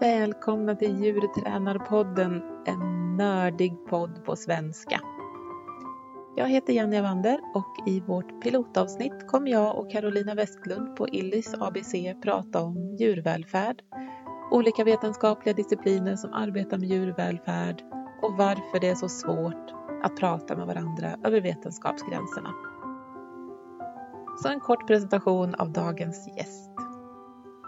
Välkomna till Djurtränarpodden, en nördig podd på svenska. Jag heter Jenny Wander och i vårt pilotavsnitt kommer jag och Carolina Westlund på Illis ABC prata om djurvälfärd, olika vetenskapliga discipliner som arbetar med djurvälfärd och varför det är så svårt att prata med varandra över vetenskapsgränserna. Så en kort presentation av dagens gäst.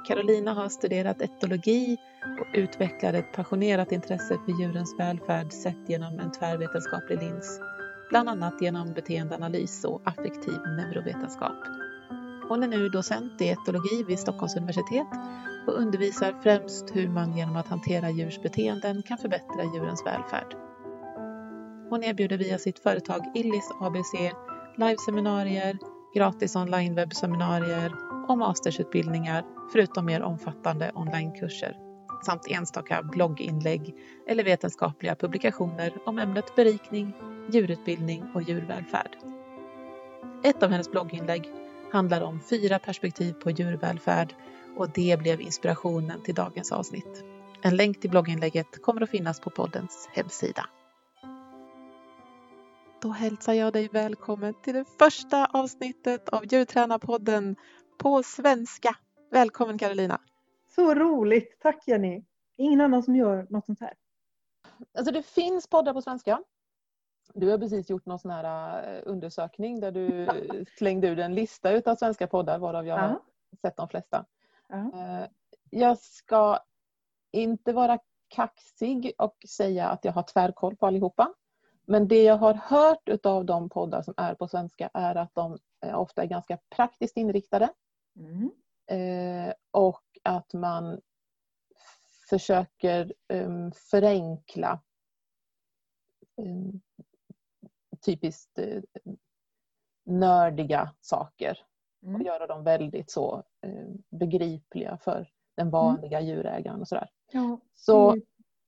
Carolina har studerat etologi och utvecklade ett passionerat intresse för djurens välfärd sett genom en tvärvetenskaplig lins, bland annat genom beteendeanalys och affektiv neurovetenskap. Hon är nu docent i etologi vid Stockholms universitet och undervisar främst hur man genom att hantera djurs beteenden kan förbättra djurens välfärd. Hon erbjuder via sitt företag Illis ABC liveseminarier, gratis online webbseminarier och mastersutbildningar förutom mer omfattande onlinekurser samt enstaka blogginlägg eller vetenskapliga publikationer om ämnet berikning, djurutbildning och djurvälfärd. Ett av hennes blogginlägg handlar om fyra perspektiv på djurvälfärd och det blev inspirationen till dagens avsnitt. En länk till blogginlägget kommer att finnas på poddens hemsida. Då hälsar jag dig välkommen till det första avsnittet av Djurtränarpodden på svenska. Välkommen Carolina! Så roligt! Tack Jenny! Ingen annan som gör något sånt här. Alltså det finns poddar på svenska. Du har precis gjort någon sån här eh, undersökning där du slängde ut en lista utav svenska poddar varav jag har sett de flesta. Uh Jag ska inte vara kaxig och säga att jag har tvärkoll på allihopa. Men det jag har hört utav de poddar som är på svenska är att de ofta är ganska praktiskt inriktade. Mm. Eh, och att man försöker um, förenkla um, typiskt uh, nördiga saker mm. och göra dem väldigt så uh, begripliga för den mm. vanliga mm. djurägaren och sådär. Ja, så,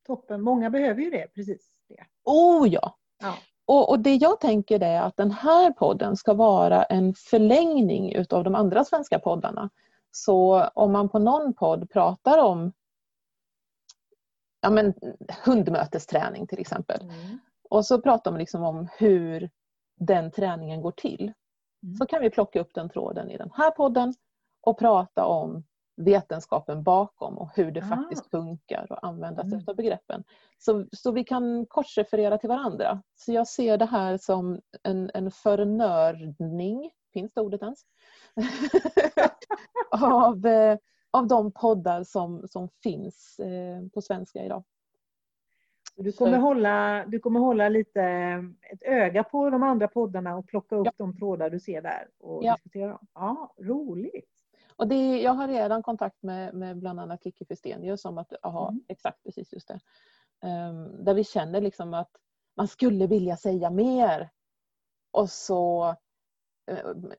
toppen. Många behöver ju det, precis det. Oh ja! ja. Och, och, det jag tänker är att den här podden ska vara en förlängning utav de andra svenska poddarna. Så om man på någon podd pratar om ja, men, hundmötesträning till exempel. Mm. Och så pratar man liksom om hur den träningen går till. Mm. Så kan vi plocka upp den tråden i den här podden och prata om vetenskapen bakom och hur det ah. faktiskt funkar och använda sig mm. av begreppen. Så, så vi kan korsreferera till varandra. Så jag ser det här som en, en förnördning, finns det ordet ens? av, eh, av de poddar som, som finns eh, på svenska idag. Du kommer, hålla, du kommer hålla lite ett öga på de andra poddarna och plocka upp ja. de trådar du ser där och ja. diskutera dem. Ja, roligt! Och det, jag har redan kontakt med, med bland annat Kikki Fistenius om att, aha, mm. exakt precis just det. Um, där vi känner liksom att man skulle vilja säga mer. Och så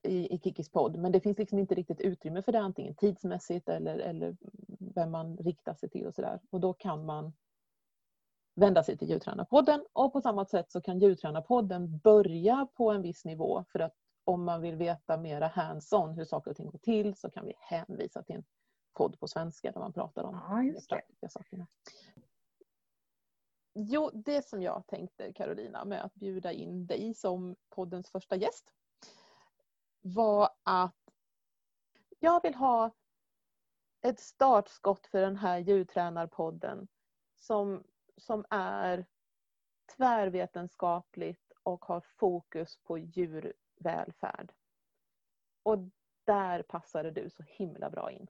i, i Kikkis podd, men det finns liksom inte riktigt utrymme för det antingen tidsmässigt eller, eller vem man riktar sig till och sådär. Och då kan man vända sig till Djurtränarpodden och på samma sätt så kan Djurtränarpodden börja på en viss nivå för att om man vill veta mera hands-on hur saker och ting går till så kan vi hänvisa till en podd på svenska där man pratar om ja, de praktiska sakerna. Jo, det som jag tänkte Carolina med att bjuda in dig som poddens första gäst var att jag vill ha ett startskott för den här djurtränarpodden som, som är tvärvetenskapligt och har fokus på djur, välfärd. Och där passade du så himla bra in.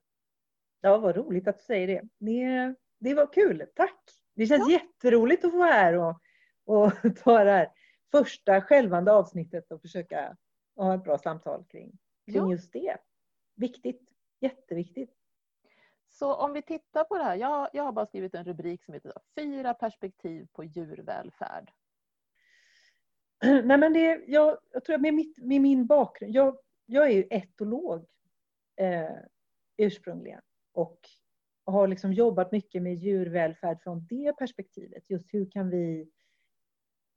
Ja, vad roligt att du säger det. Det, det var kul, tack! Det känns ja. jätteroligt att få vara här och, och ta det här första självande avsnittet och försöka ha ett bra samtal kring, kring ja. just det. Viktigt, jätteviktigt. Så om vi tittar på det här, jag, jag har bara skrivit en rubrik som heter Fyra perspektiv på djurvälfärd. Nej, men det, jag, jag tror att med, mitt, med min bakgrund, jag, jag är ju etolog eh, ursprungligen och har liksom jobbat mycket med djurvälfärd från det perspektivet. Just hur kan vi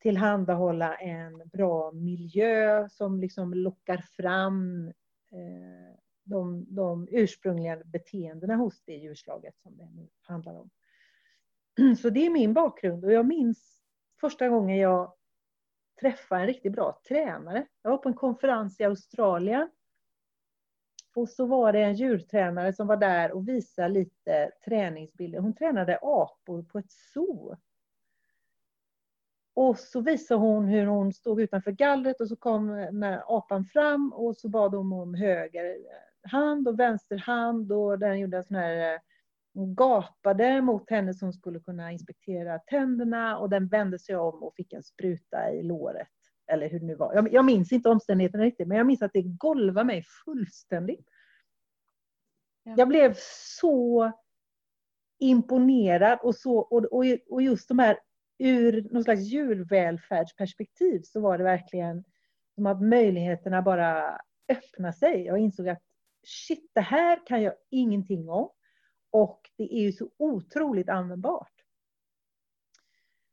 tillhandahålla en bra miljö som liksom lockar fram eh, de, de ursprungliga beteendena hos det djurslaget som det nu handlar om. så det är min bakgrund och jag minns första gången jag träffade en riktigt bra tränare. Jag var på en konferens i Australien. Och så var det en djurtränare som var där och visade lite träningsbilder. Hon tränade apor på ett zoo. Och så visade hon hur hon stod utanför gallret och så kom när apan fram och så bad hon om höger hand och vänster hand och den gjorde en sån här hon gapade mot henne som skulle kunna inspektera tänderna och den vände sig om och fick en spruta i låret. Eller hur det nu var. Jag, jag minns inte omständigheterna riktigt, men jag minns att det golvade mig fullständigt. Ja. Jag blev så imponerad och, så, och, och, och just de här ur någon slags djurvälfärdsperspektiv så var det verkligen som att möjligheterna bara öppnade sig. Jag insåg att shit, det här kan jag ingenting om. Och det är ju så otroligt användbart.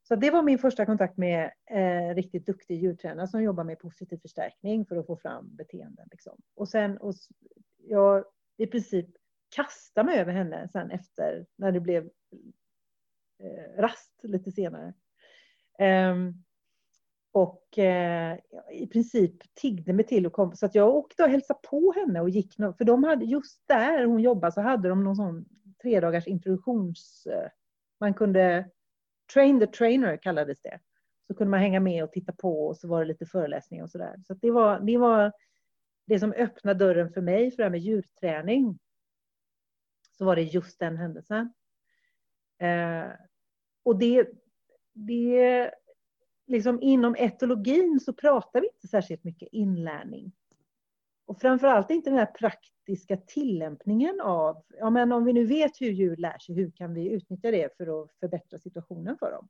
Så det var min första kontakt med eh, riktigt duktig djurtränare som jobbar med positiv förstärkning för att få fram beteenden. Liksom. Och sen, och jag i princip kastade mig över henne sen efter när det blev Eh, rast lite senare. Ehm, och eh, i princip tiggde mig till att komma. Så att jag åkte och hälsade på henne och gick. För de hade, just där hon jobbade så hade de någon sån tre dagars introduktions... Eh, man kunde... Train the trainer kallades det. Så kunde man hänga med och titta på och så var det lite föreläsningar och sådär. Så, så det, var, det var det som öppnade dörren för mig för det här med djurträning. Så var det just den händelsen. Eh, och det, det liksom inom etologin så pratar vi inte särskilt mycket inlärning. Och framförallt inte den här praktiska tillämpningen av, ja men om vi nu vet hur djur lär sig, hur kan vi utnyttja det för att förbättra situationen för dem?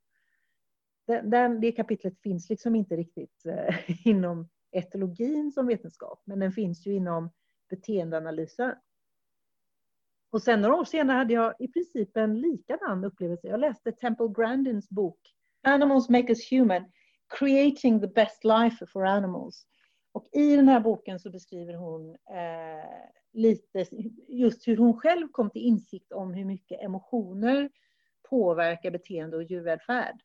Den, den, det kapitlet finns liksom inte riktigt eh, inom etologin som vetenskap, men den finns ju inom beteendeanalysen. Och sen några år senare hade jag i princip en likadan upplevelse. Jag läste Temple Grandins bok Animals Make Us Human, Creating the Best Life for Animals. Och i den här boken så beskriver hon eh, lite just hur hon själv kom till insikt om hur mycket emotioner påverkar beteende och djurvälfärd.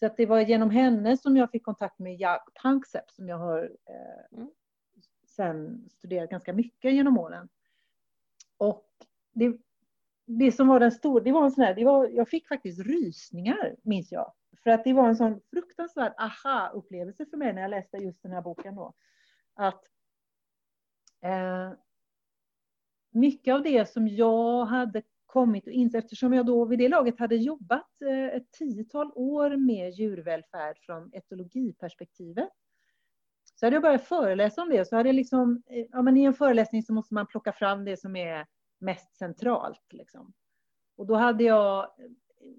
Så att det var genom henne som jag fick kontakt med Jack Panksepp som jag har eh, mm. sen studerat ganska mycket genom åren. Och det, det som var den stora, det var en sån här, det var, jag fick faktiskt rysningar minns jag. För att det var en sån fruktansvärd aha-upplevelse för mig när jag läste just den här boken då. Att eh, mycket av det som jag hade kommit och insett, eftersom jag då vid det laget hade jobbat eh, ett tiotal år med djurvälfärd från etologiperspektivet. Så hade jag börjat föreläsa om det, så hade jag liksom, eh, ja men i en föreläsning så måste man plocka fram det som är mest centralt. Liksom. Och då hade jag eh,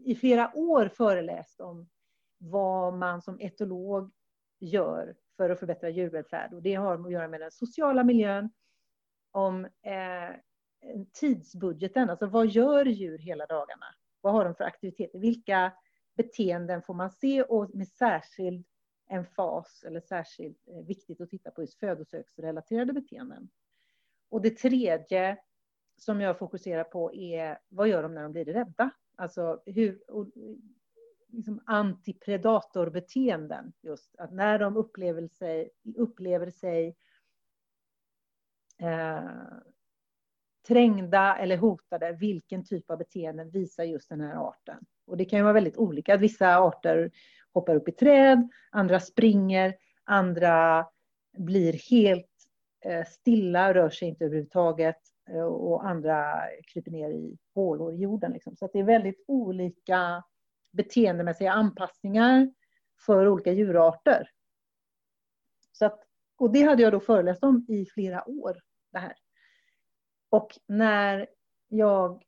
i flera år föreläst om vad man som etolog gör för att förbättra djurvälfärd. Och det har att göra med den sociala miljön, om eh, tidsbudgeten, alltså vad gör djur hela dagarna? Vad har de för aktiviteter? Vilka beteenden får man se och med särskild emfas eller särskilt eh, viktigt att titta på just födosöksrelaterade beteenden. Och det tredje som jag fokuserar på är vad gör de när de blir rädda? Alltså hur, liksom antipredatorbeteenden. Just att när de upplever sig, upplever sig eh, trängda eller hotade, vilken typ av beteenden visar just den här arten? Och det kan ju vara väldigt olika. Vissa arter hoppar upp i träd, andra springer, andra blir helt eh, stilla, rör sig inte överhuvudtaget eh, och andra kryper ner i hålor i jorden. Liksom. Så det är väldigt olika beteendemässiga anpassningar för olika djurarter. Så att, och det hade jag då föreläst om i flera år. Det här. Och när jag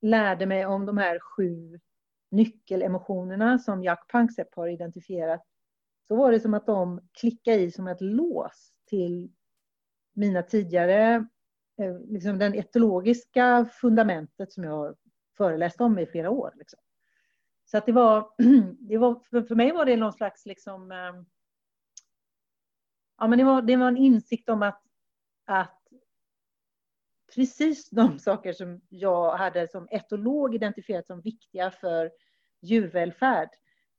lärde mig om de här sju nyckelemotionerna som Jack Panksepp har identifierat så var det som att de klickade i som ett lås till mina tidigare, eh, liksom den etologiska fundamentet som jag har föreläst om i flera år. Liksom. Så att det var, det var för mig var det någon slags liksom, eh, ja men det var, det var en insikt om att, att precis de saker som jag hade som etolog identifierat som viktiga för djurvälfärd.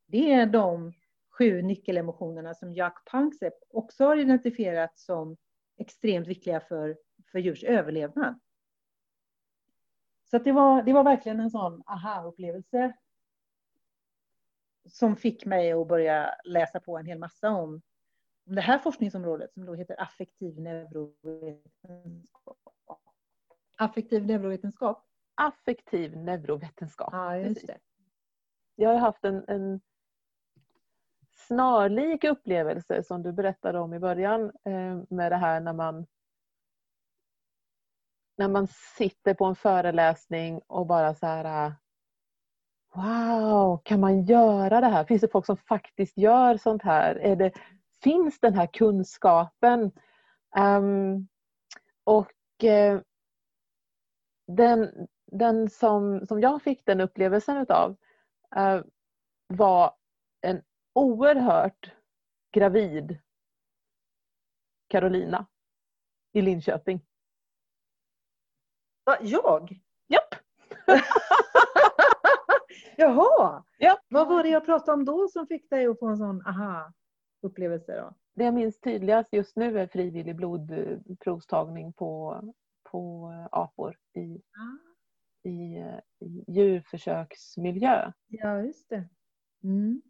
Det är de sju nyckelemotionerna som Jack Panksepp också har identifierat som extremt viktiga för, för djurs överlevnad. Så det, var, det var verkligen en sån aha-upplevelse som fick mig att börja läsa på en hel massa om, om det här forskningsområdet som då heter affektiv neurovetenskap. Affektiv neurovetenskap? Affektiv neurovetenskap. Ja, just det. Jag har haft en, en snarlik upplevelse som du berättade om i början eh, med det här när man när man sitter på en föreläsning och bara så här äh, Wow, kan man göra det här? Finns det folk som faktiskt gör sånt här? Är det, finns den här kunskapen? Um, och uh, den, den som, som jag fick den upplevelsen utav uh, var en oerhört gravid Carolina i Linköping. Va, jag? Japp! Jaha! Japp. Vad var det jag pratade om då som fick dig att få en sån aha-upplevelse då? Det jag minns tydligast just nu är frivillig blodprovstagning på, på apor i, ah. i, i djurförsöksmiljö. Ja, just det. Mm.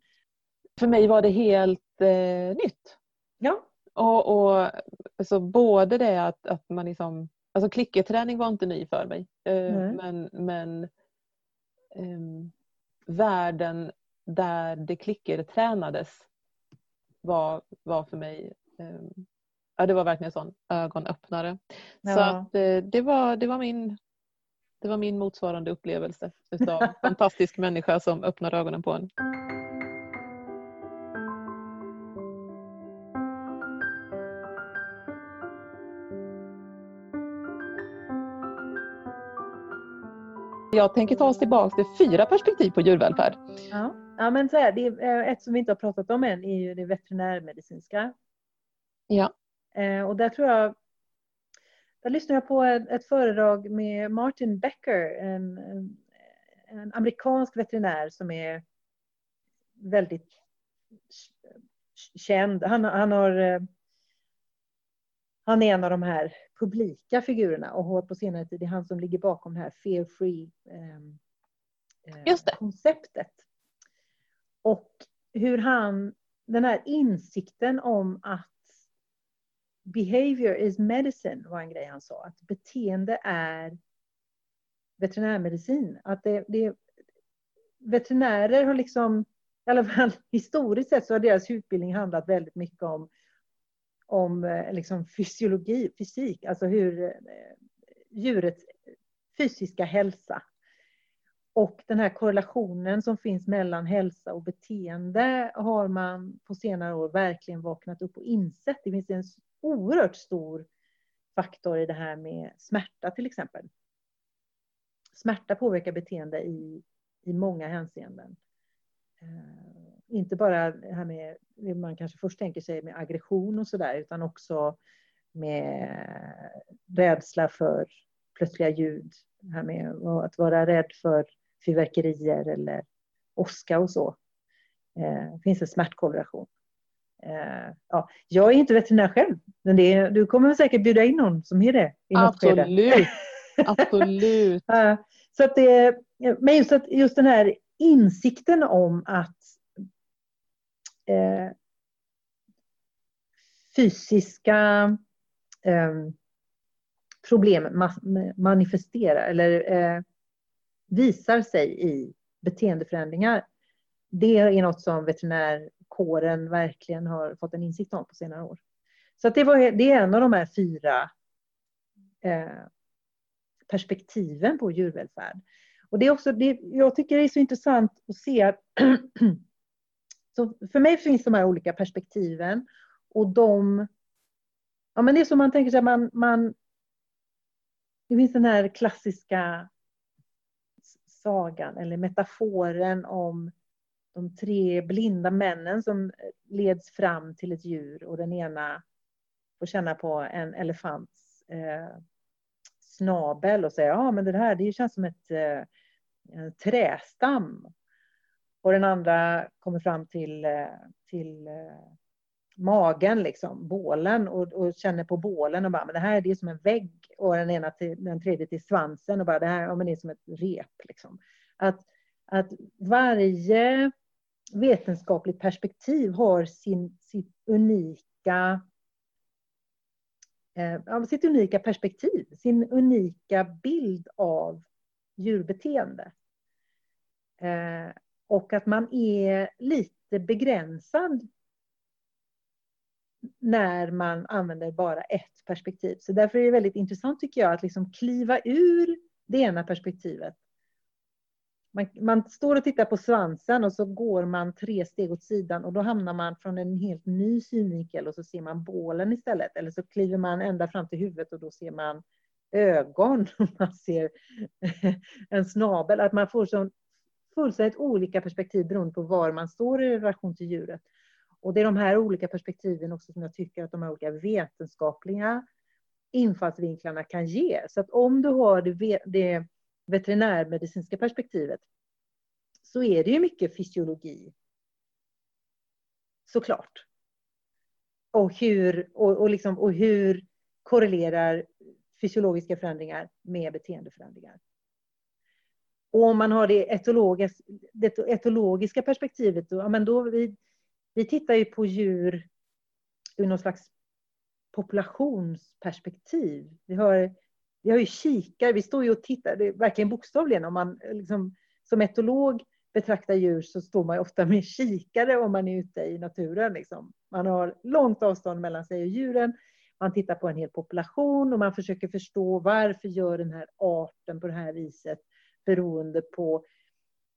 För mig var det helt eh, nytt. Ja. Och, och alltså, både det att, att man liksom Alltså klickerträning var inte ny för mig. Mm. Men, men um, världen där det klickertränades var, var för mig um, ja, det var verkligen en sån ögonöppnare. Ja. Så att, uh, det, var, det, var min, det var min motsvarande upplevelse utav fantastisk människa som öppnade ögonen på en. Jag tänker ta oss tillbaka till fyra perspektiv på djurvälfärd. Ja, ja men så här, det är, ett som vi inte har pratat om än är ju det veterinärmedicinska. Ja. Eh, och där tror jag där lyssnade jag på ett, föredrag med Martin Becker, en, en, en, amerikansk veterinär som är väldigt känd. Han, han har eh, han är en av de här publika figurerna och har på senare tid, det är han som ligger bakom det här fear free ehm, eh, konceptet. Och hur han, den här insikten om att behavior is medicine var en grej han sa, att beteende är veterinärmedicin. Att det, det, veterinärer har liksom, i alla fall historiskt sett så har deras utbildning handlat väldigt mycket om om eh, liksom fysiologi, fysik, alltså hur eh, djurets fysiska hälsa och den här korrelationen som finns mellan hälsa och beteende har man på senare år verkligen vaknat upp och insett. Det finns en oerhört stor faktor i det här med smärta till exempel. Smärta påverkar beteende i, i många hänseenden. Uh, inte bara det här med det man kanske först tänker sig med aggression och sådär, utan också med rädsla för plötsliga ljud. Det här med att vara rädd för fyrverkerier eller åska och så. Eh, det finns en smärtkorrelation. Eh, ja, jag är inte veterinär själv, men det, du kommer säkert bjuda in någon som är det. I Absolut. Absolut. så att det, men just, att, just den här insikten om att eh, fysiska eh, problem manifesterar eller eh, visar sig i beteendeförändringar. Det är något som veterinärkåren verkligen har fått en insikt om på senare år. Så det, var, det är en av de här fyra eh, perspektiven på djurvälfärd. Och det är också, det, jag tycker det är så intressant att se att Så för mig finns de här olika perspektiven och de... Ja, men det är som man tänker sig, man, man... Det finns den här klassiska sagan eller metaforen om de tre blinda männen som leds fram till ett djur och den ena får känna på en elefants eh, snabel och säger ja men det här det känns som ett, eh, en trästam. Och den andra kommer fram till, eh, till eh, magen, liksom, bålen och, och, känner på bålen och bara, men det här det är som en vägg. Och den ena till, den tredje till svansen och bara, det här ja, men det är som ett rep. Liksom. Att, att varje vetenskapligt perspektiv har sin, sitt unika eh, sitt unika perspektiv, sin unika bild av djurbeteende. Eh, och att man är lite begränsad när man använder bara ett perspektiv. Så därför är det väldigt intressant tycker jag att liksom kliva ur det ena perspektivet. Man, man, står och tittar på svansen och så går man tre steg åt sidan och då hamnar man från en helt ny synvinkel och så ser man bålen istället. Eller så kliver man ända fram till huvudet och då ser man ögon och man ser en snabel. Att man får så fullständigt olika perspektiv beroende på var man står i relation till djuret. Och det är de här olika perspektiven också som jag tycker att de här olika vetenskapliga infallsvinklarna kan ge. Så att om du har det, det veterinärmedicinska perspektivet så är det ju mycket fysiologi. Såklart. Och hur, och, och, liksom, och hur korrelerar fysiologiska förändringar med beteendeförändringar. Och om man har det, etologiska, det etologiska perspektivet, då, ja, men då vi, vi tittar ju på djur ur någon slags populationsperspektiv. Vi har, vi har ju kikar, vi står ju och tittar, det är verkligen bokstavligen. Om man liksom, som etolog betraktar djur så står man ofta med kikare om man är ute i naturen. Liksom. Man har långt avstånd mellan sig och djuren. Man tittar på en hel population och man försöker förstå varför gör den här arten på det här viset beroende på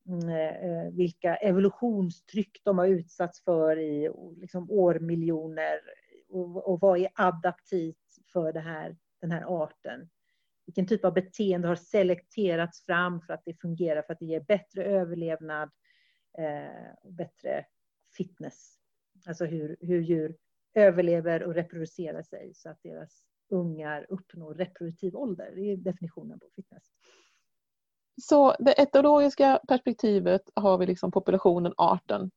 Mm, eh, eh, vilka evolutionstryck de har utsatts för i liksom årmiljoner och, och vad är adaptivt för det här, den här arten. Vilken typ av beteende har selekterats fram för att det fungerar, för att det ger bättre överlevnad eh, och bättre fitness. Alltså hur, hur djur överlever och reproducerar sig så att deras ungar uppnår reproduktiv ålder. Det är definitionen på fitness. Så det etologiska perspektivet har vi liksom populationen, arten.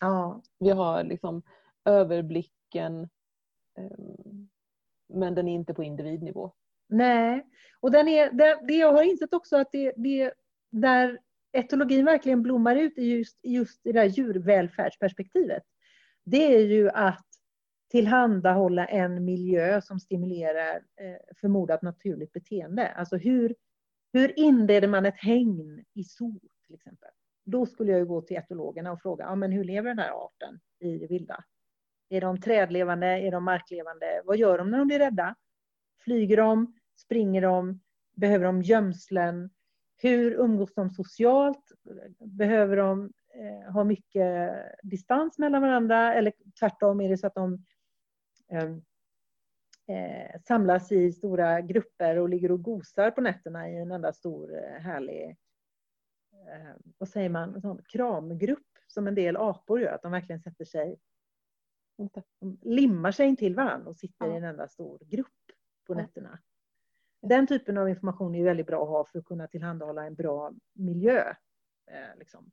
Ja. Vi har liksom överblicken ehm, men den är inte på individnivå. Nej, och den är, det, det jag har insett också att det, det där etologin verkligen blommar ut i just, just det där djurvälfärdsperspektivet. Det är ju att tillhandahålla en miljö som stimulerar eh, förmodat naturligt beteende. Alltså hur hur inleder man ett hägn i zoo till exempel? Då skulle jag gå till etologerna och fråga, ja, men hur lever den här arten i det vilda? Är de trädlevande? Är de marklevande? Vad gör de när de blir rädda? Flyger de? Springer de? Behöver de gömslen? Hur umgås de socialt? Behöver de eh, ha mycket distans mellan varandra? Eller tvärtom, är det så att de eh, eh, samlas i stora grupper och ligger och gosar på nätterna i en enda stor eh, härlig, eh, vad säger man, sån kramgrupp som en del apor gör, att de verkligen sätter sig, de limmar sig in till varandra och sitter i en enda stor grupp på nätterna. Den typen av information är väldigt bra att ha för att kunna tillhandahålla en bra miljö. Eh, liksom.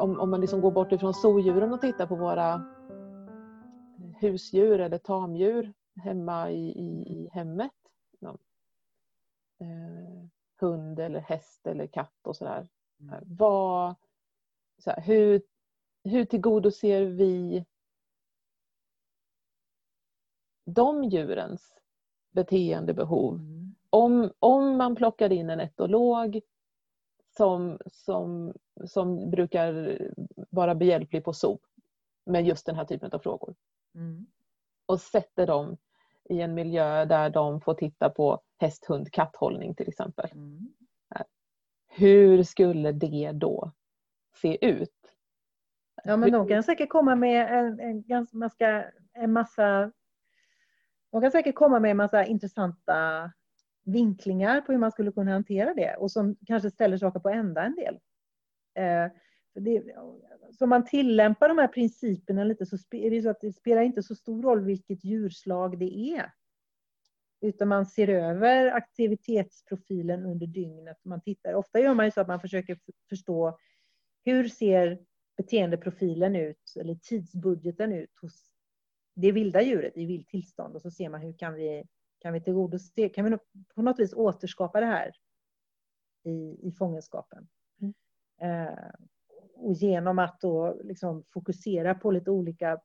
Om, om man liksom går bort ifrån zoodjuren och tittar på våra husdjur eller tamdjur hemma i, i, i hemmet. Ja. Eh, hund eller häst eller katt och sådär. Mm. Vad, så här, hur, hur tillgodoser vi de djurens beteendebehov? Mm. Om, om man plockar in en etolog som, som, som brukar vara behjälplig på SOP med just den här typen av frågor. Mm. Och sätter dem i en miljö där de får titta på häst, hund, katthållning till exempel. Mm. Hur skulle det då se ut? Ja men de kan säkert komma med en, en, ganska, en massa de kan säkert komma med en massa intressanta vinklingar på hur man skulle kunna hantera det och som kanske ställer saker på ända en del. Eh, det, så man tillämpar de här principerna lite så är det så att det spelar inte så stor roll vilket djurslag det är. Utan man ser över aktivitetsprofilen under dygnet. Man tittar. Ofta gör man ju så att man försöker förstå hur ser beteendeprofilen ut eller tidsbudgeten ut hos det vilda djuret i vilt tillstånd och så ser man hur kan vi, kan vi tillgodose, kan vi på något vis återskapa det här i, i fångenskapen. Mm. Eh, och genom att då liksom fokusera på lite olika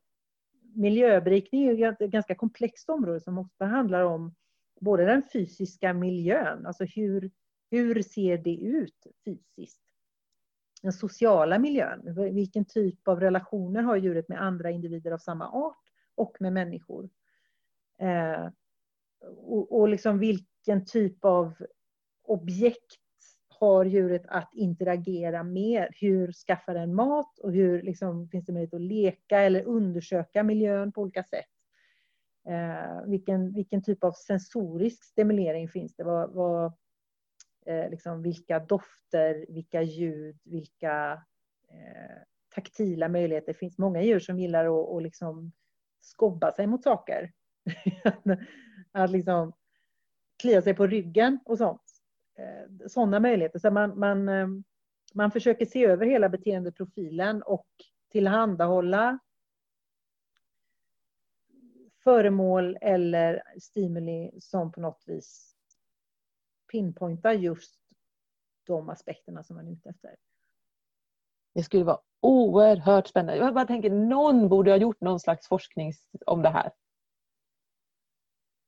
miljöberikning är ett ganska komplext område som ofta handlar om både den fysiska miljön, alltså hur, hur ser det ut fysiskt? Den sociala miljön, vilken typ av relationer har djuret med andra individer av samma art och med människor? Och, och liksom vilken typ av objekt har djuret att interagera med? Hur skaffar den mat och hur liksom, finns det möjlighet att leka eller undersöka miljön på olika sätt? Eh, vilken, vilken typ av sensorisk stimulering finns det? Vad, vad, eh, liksom, vilka dofter, vilka ljud, vilka eh, taktila möjligheter finns? Många djur som gillar att, och liksom skobba sig mot saker. att liksom klia sig på ryggen och sånt. Eh, Sådana möjligheter. Så man, man, eh, man försöker se över hela beteendeprofilen och tillhandahålla föremål eller stimuli som på något vis pinpointar just de aspekterna som man är ute efter. Det skulle vara oerhört spännande. Jag bara tänker, någon borde ha gjort någon slags forskning om det här.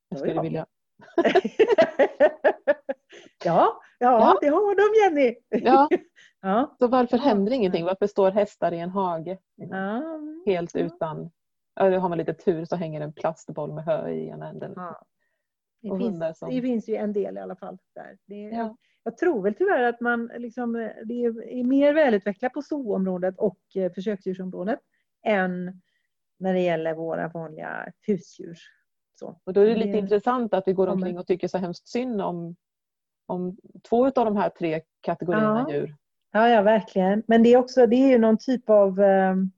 Jag skulle ja. vilja. ja, ja, ja, det har de Jenny. ja. ja. Så varför händer ingenting? Varför står hästar i en hage? Ja. Helt utan har man lite tur så hänger en plastboll med hö i ena änden. Det, finns, som... det finns ju en del i alla fall. där. Det, ja. jag, jag, tror väl tyvärr att man liksom, det är mer välutvecklat på zooområdet och eh, försöksdjursområdet än när det gäller våra vanliga husdjur. Så. Och då är det lite det... intressant att vi går omkring och tycker så hemskt synd om, om två av de här tre kategorierna ja. djur. Ja, ja, verkligen. Men det är också det är ju någon typ av um,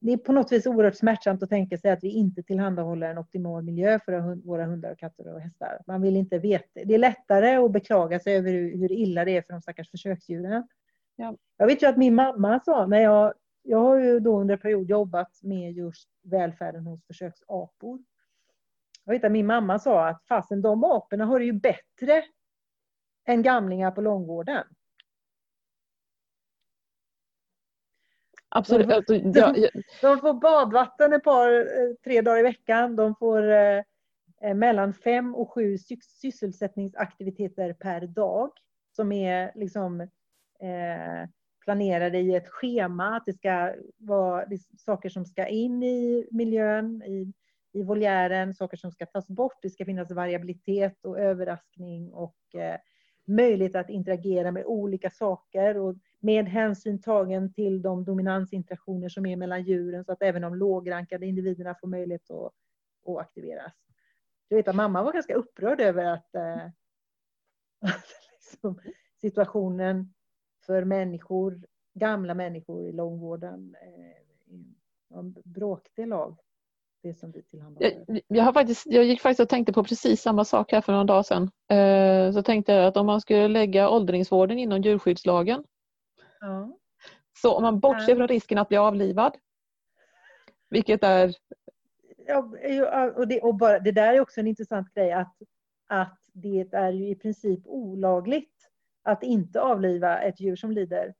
det är på något vis oerhört smärtsamt att tänka sig att vi inte tillhandahåller en optimal miljö för våra hundar, och katter och hästar. Man vill inte veta. Det är lättare att beklaga sig över hur illa det är för de stackars försöksdjuren. Ja. Jag vet ju att min mamma sa, när jag, jag har ju då under en period jobbat med just välfärden hos försöksapor. Jag vet att min mamma sa att fasen de aporna har det ju bättre än gamlingar på långvården. Absolut. De, får, de, de får badvatten ett par, eh, tre dagar i veckan. De får eh, eh, mellan fem och sju sysselsättningsaktiviteter per dag som är liksom, eh, planerade i ett schema. Att det ska vara det saker som ska in i miljön, i, i voljären, saker som ska tas bort. Det ska finnas variabilitet och överraskning och eh, möjlighet att interagera med olika saker. Och med hänsyn tagen till de dominansinteraktioner som är mellan djuren så att även de lågrankade individerna får möjlighet att, att aktiveras. Jag vet att mamma var ganska upprörd över att, eh, liksom, situationen för människor, gamla människor i långvården en bråkdel av det som vi tillhandahåller. Jag, jag, har faktiskt, jag gick faktiskt och tänkte på precis samma sak här för några dagar sedan. Eh, så tänkte jag att om man skulle lägga åldringsvården inom djurskyddslagen Ja. Så om man bortser från risken att bli avlivad, vilket är... Ja, och det, och bara, det där är också en intressant grej att, att det är ju i princip olagligt att inte avliva ett djur som lider.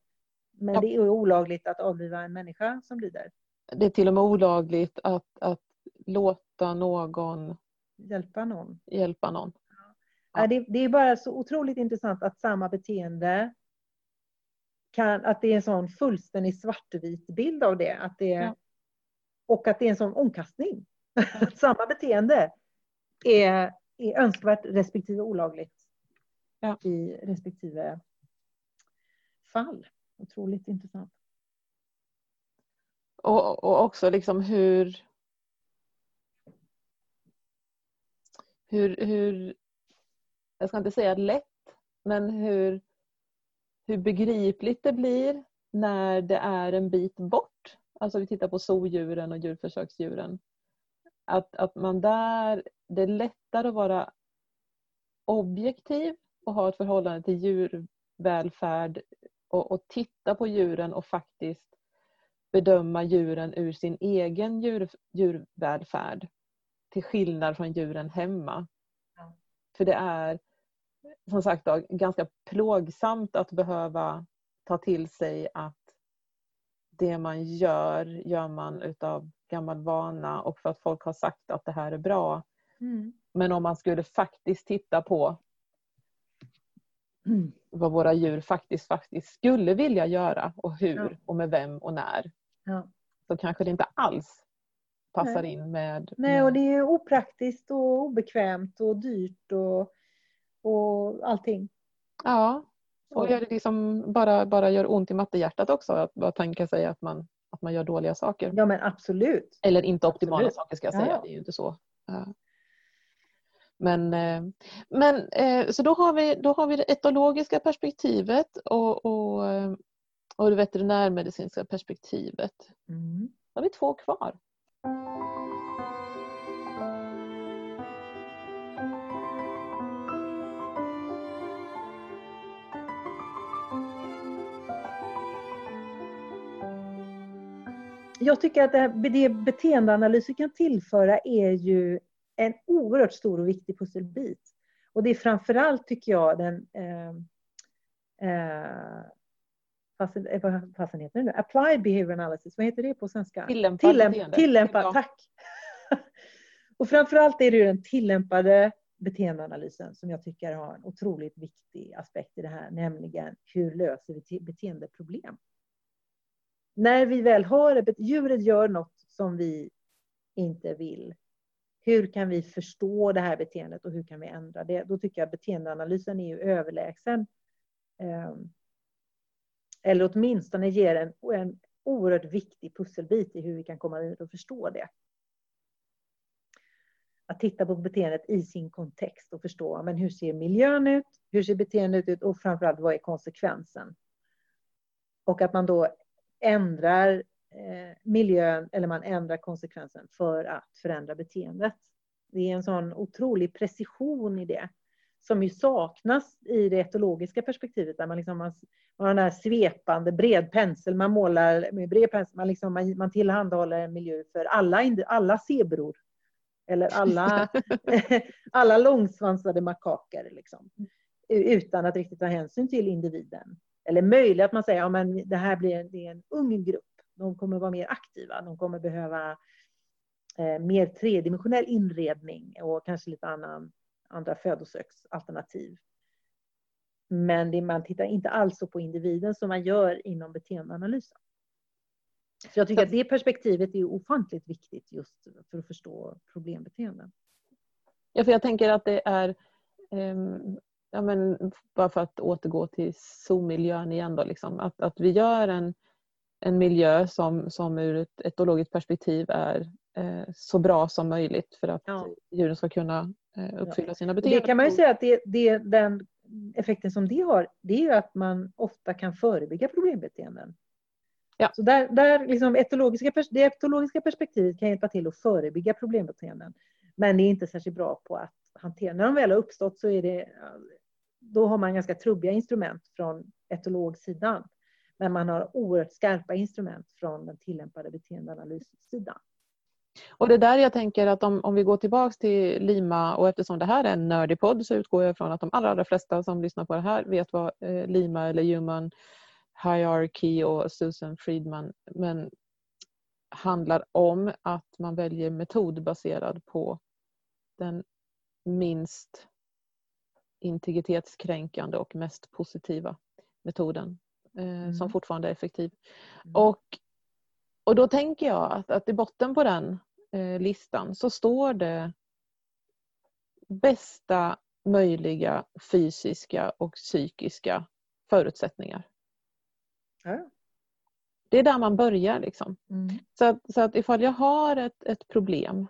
Men ja. det är olagligt att avliva en människa som lider. Det är till och med olagligt att, att låta någon hjälpa någon. Hjälpa någon. Ja. Det, det, är bara så otroligt intressant att samma beteende kan, att det är en sån fullständig svartvit bild av det. Att det ja. Och att det är en sån omkastning. Ja. Samma beteende är, är önskvärt respektive olagligt ja. i respektive fall. Otroligt intressant. Och, och också liksom hur, hur, hur, jag ska inte säga lätt, men hur hur begripligt det blir när det är en bit bort. Alltså vi tittar på zoodjuren och djurförsöksdjuren. Att, att man där, det är lättare att vara objektiv och ha ett förhållande till djurvälfärd och, och titta på djuren och faktiskt bedöma djuren ur sin egen djur, djurvälfärd. Till skillnad från djuren hemma. Ja. För det är som sagt då, ganska plågsamt att behöva ta till sig att det man gör, gör man utav gammal vana och för att folk har sagt att det här är bra. Mm. Men om man skulle faktiskt titta på mm. Vad våra djur faktiskt, faktiskt skulle vilja göra och hur ja. och med vem och när. Ja. Så kanske det inte alls passar Nej. in med... Nej, och det är opraktiskt och obekvämt och dyrt och, och allting. Ja, och det liksom bara, bara gör ont i mattehjärtat också att bara tänka sig att man, att man gör dåliga saker. Ja men absolut. Eller inte optimala absolut. saker ska jag säga, ja. det är ju inte så. Men, eh, men eh, så då har, vi, då har vi det etologiska perspektivet och, och, eh, och det veterinärmedicinska perspektivet. Mm. Då har vi två kvar. jag tycker att det, det beteendeanalyser kan tillföra är ju en oerhört stor och viktig pusselbit. Och det är framförallt, tycker jag, den eh, eh, vad fasen heter det nu? Applied behavior analysis, vad heter det på svenska? Tillämpad Tillämp, Tillämpad, tack. och framförallt är det ju den tillämpade beteendeanalysen som jag tycker har en otroligt viktig aspekt i det här, nämligen hur löser vi beteendeproblem? när vi väl har det, djuret gör något som vi inte vill. Hur kan vi förstå det här beteendet och hur kan vi ändra det? Då tycker jag beteendeanalysen är ju överlägsen. Ehm, eller åtminstone ger en, en oerhört viktig pusselbit i hur vi kan komma vidare och förstå det. Att titta på beteendet i sin kontext och förstå men hur ser miljön ut, hur ser beteendet ut och framförallt vad är konsekvensen? Och att man då ändrar miljön eller man ändrar konsekvensen för att förändra beteendet. Det är en sån otrolig precision i det som ju saknas i det etologiska perspektivet där man liksom har, har den här svepande bred pensel, man målar med bred pensel, man, liksom, man, man tillhandahåller en miljö för alla, alla zebror. Eller alla, alla långsvansade makaker. Liksom, utan att riktigt ta hänsyn till individen. Eller möjligt att man säger att ja, det här blir det är en ung grupp. De kommer vara mer aktiva. De kommer behöva eh, mer tredimensionell inredning och kanske lite annan, andra födosöksalternativ. Men det, man tittar inte alls på individen som man gör inom beteendeanalysen. Så jag tycker att det perspektivet är ofantligt viktigt just för att förstå problembeteenden. Ja, för jag tänker att det är um, ja, men bara för att återgå till zoomiljön igen då, liksom, att, att vi gör en, en miljö som, som ur ett etologiskt perspektiv är eh, så bra som möjligt för att ja. djuren ska kunna eh, uppfylla ja. sina beteenden. Det kan man ju säga att det, det, den effekten som det har, det är ju att man ofta kan förebygga problembeteenden. Ja. Så där, där liksom etologiska, det etologiska perspektivet kan hjälpa till att förebygga problembeteenden. Men det är inte särskilt bra på att hantera. När de väl har uppstått så är det då har man ganska trubbiga instrument från etologsidan. Men man har oerhört skarpa instrument från den tillämpade beteendeanalyssidan. Och det där jag tänker att om, om vi går tillbaks till Lima och eftersom det här är en nördig podd så utgår jag från att de allra, allra flesta som lyssnar på det här vet vad eh, Lima eller Human Hierarchy och Susan Friedman men handlar om att man väljer metod baserad på den minst integritetskränkande och mest positiva metoden mm. som fortfarande är effektiv. Mm. Och, och då tänker jag att, att i botten på den eh, listan så står det bästa möjliga fysiska och psykiska förutsättningar. Ja. Det är där man börjar. Liksom. Mm. Så, att, så att ifall jag har ett, ett problem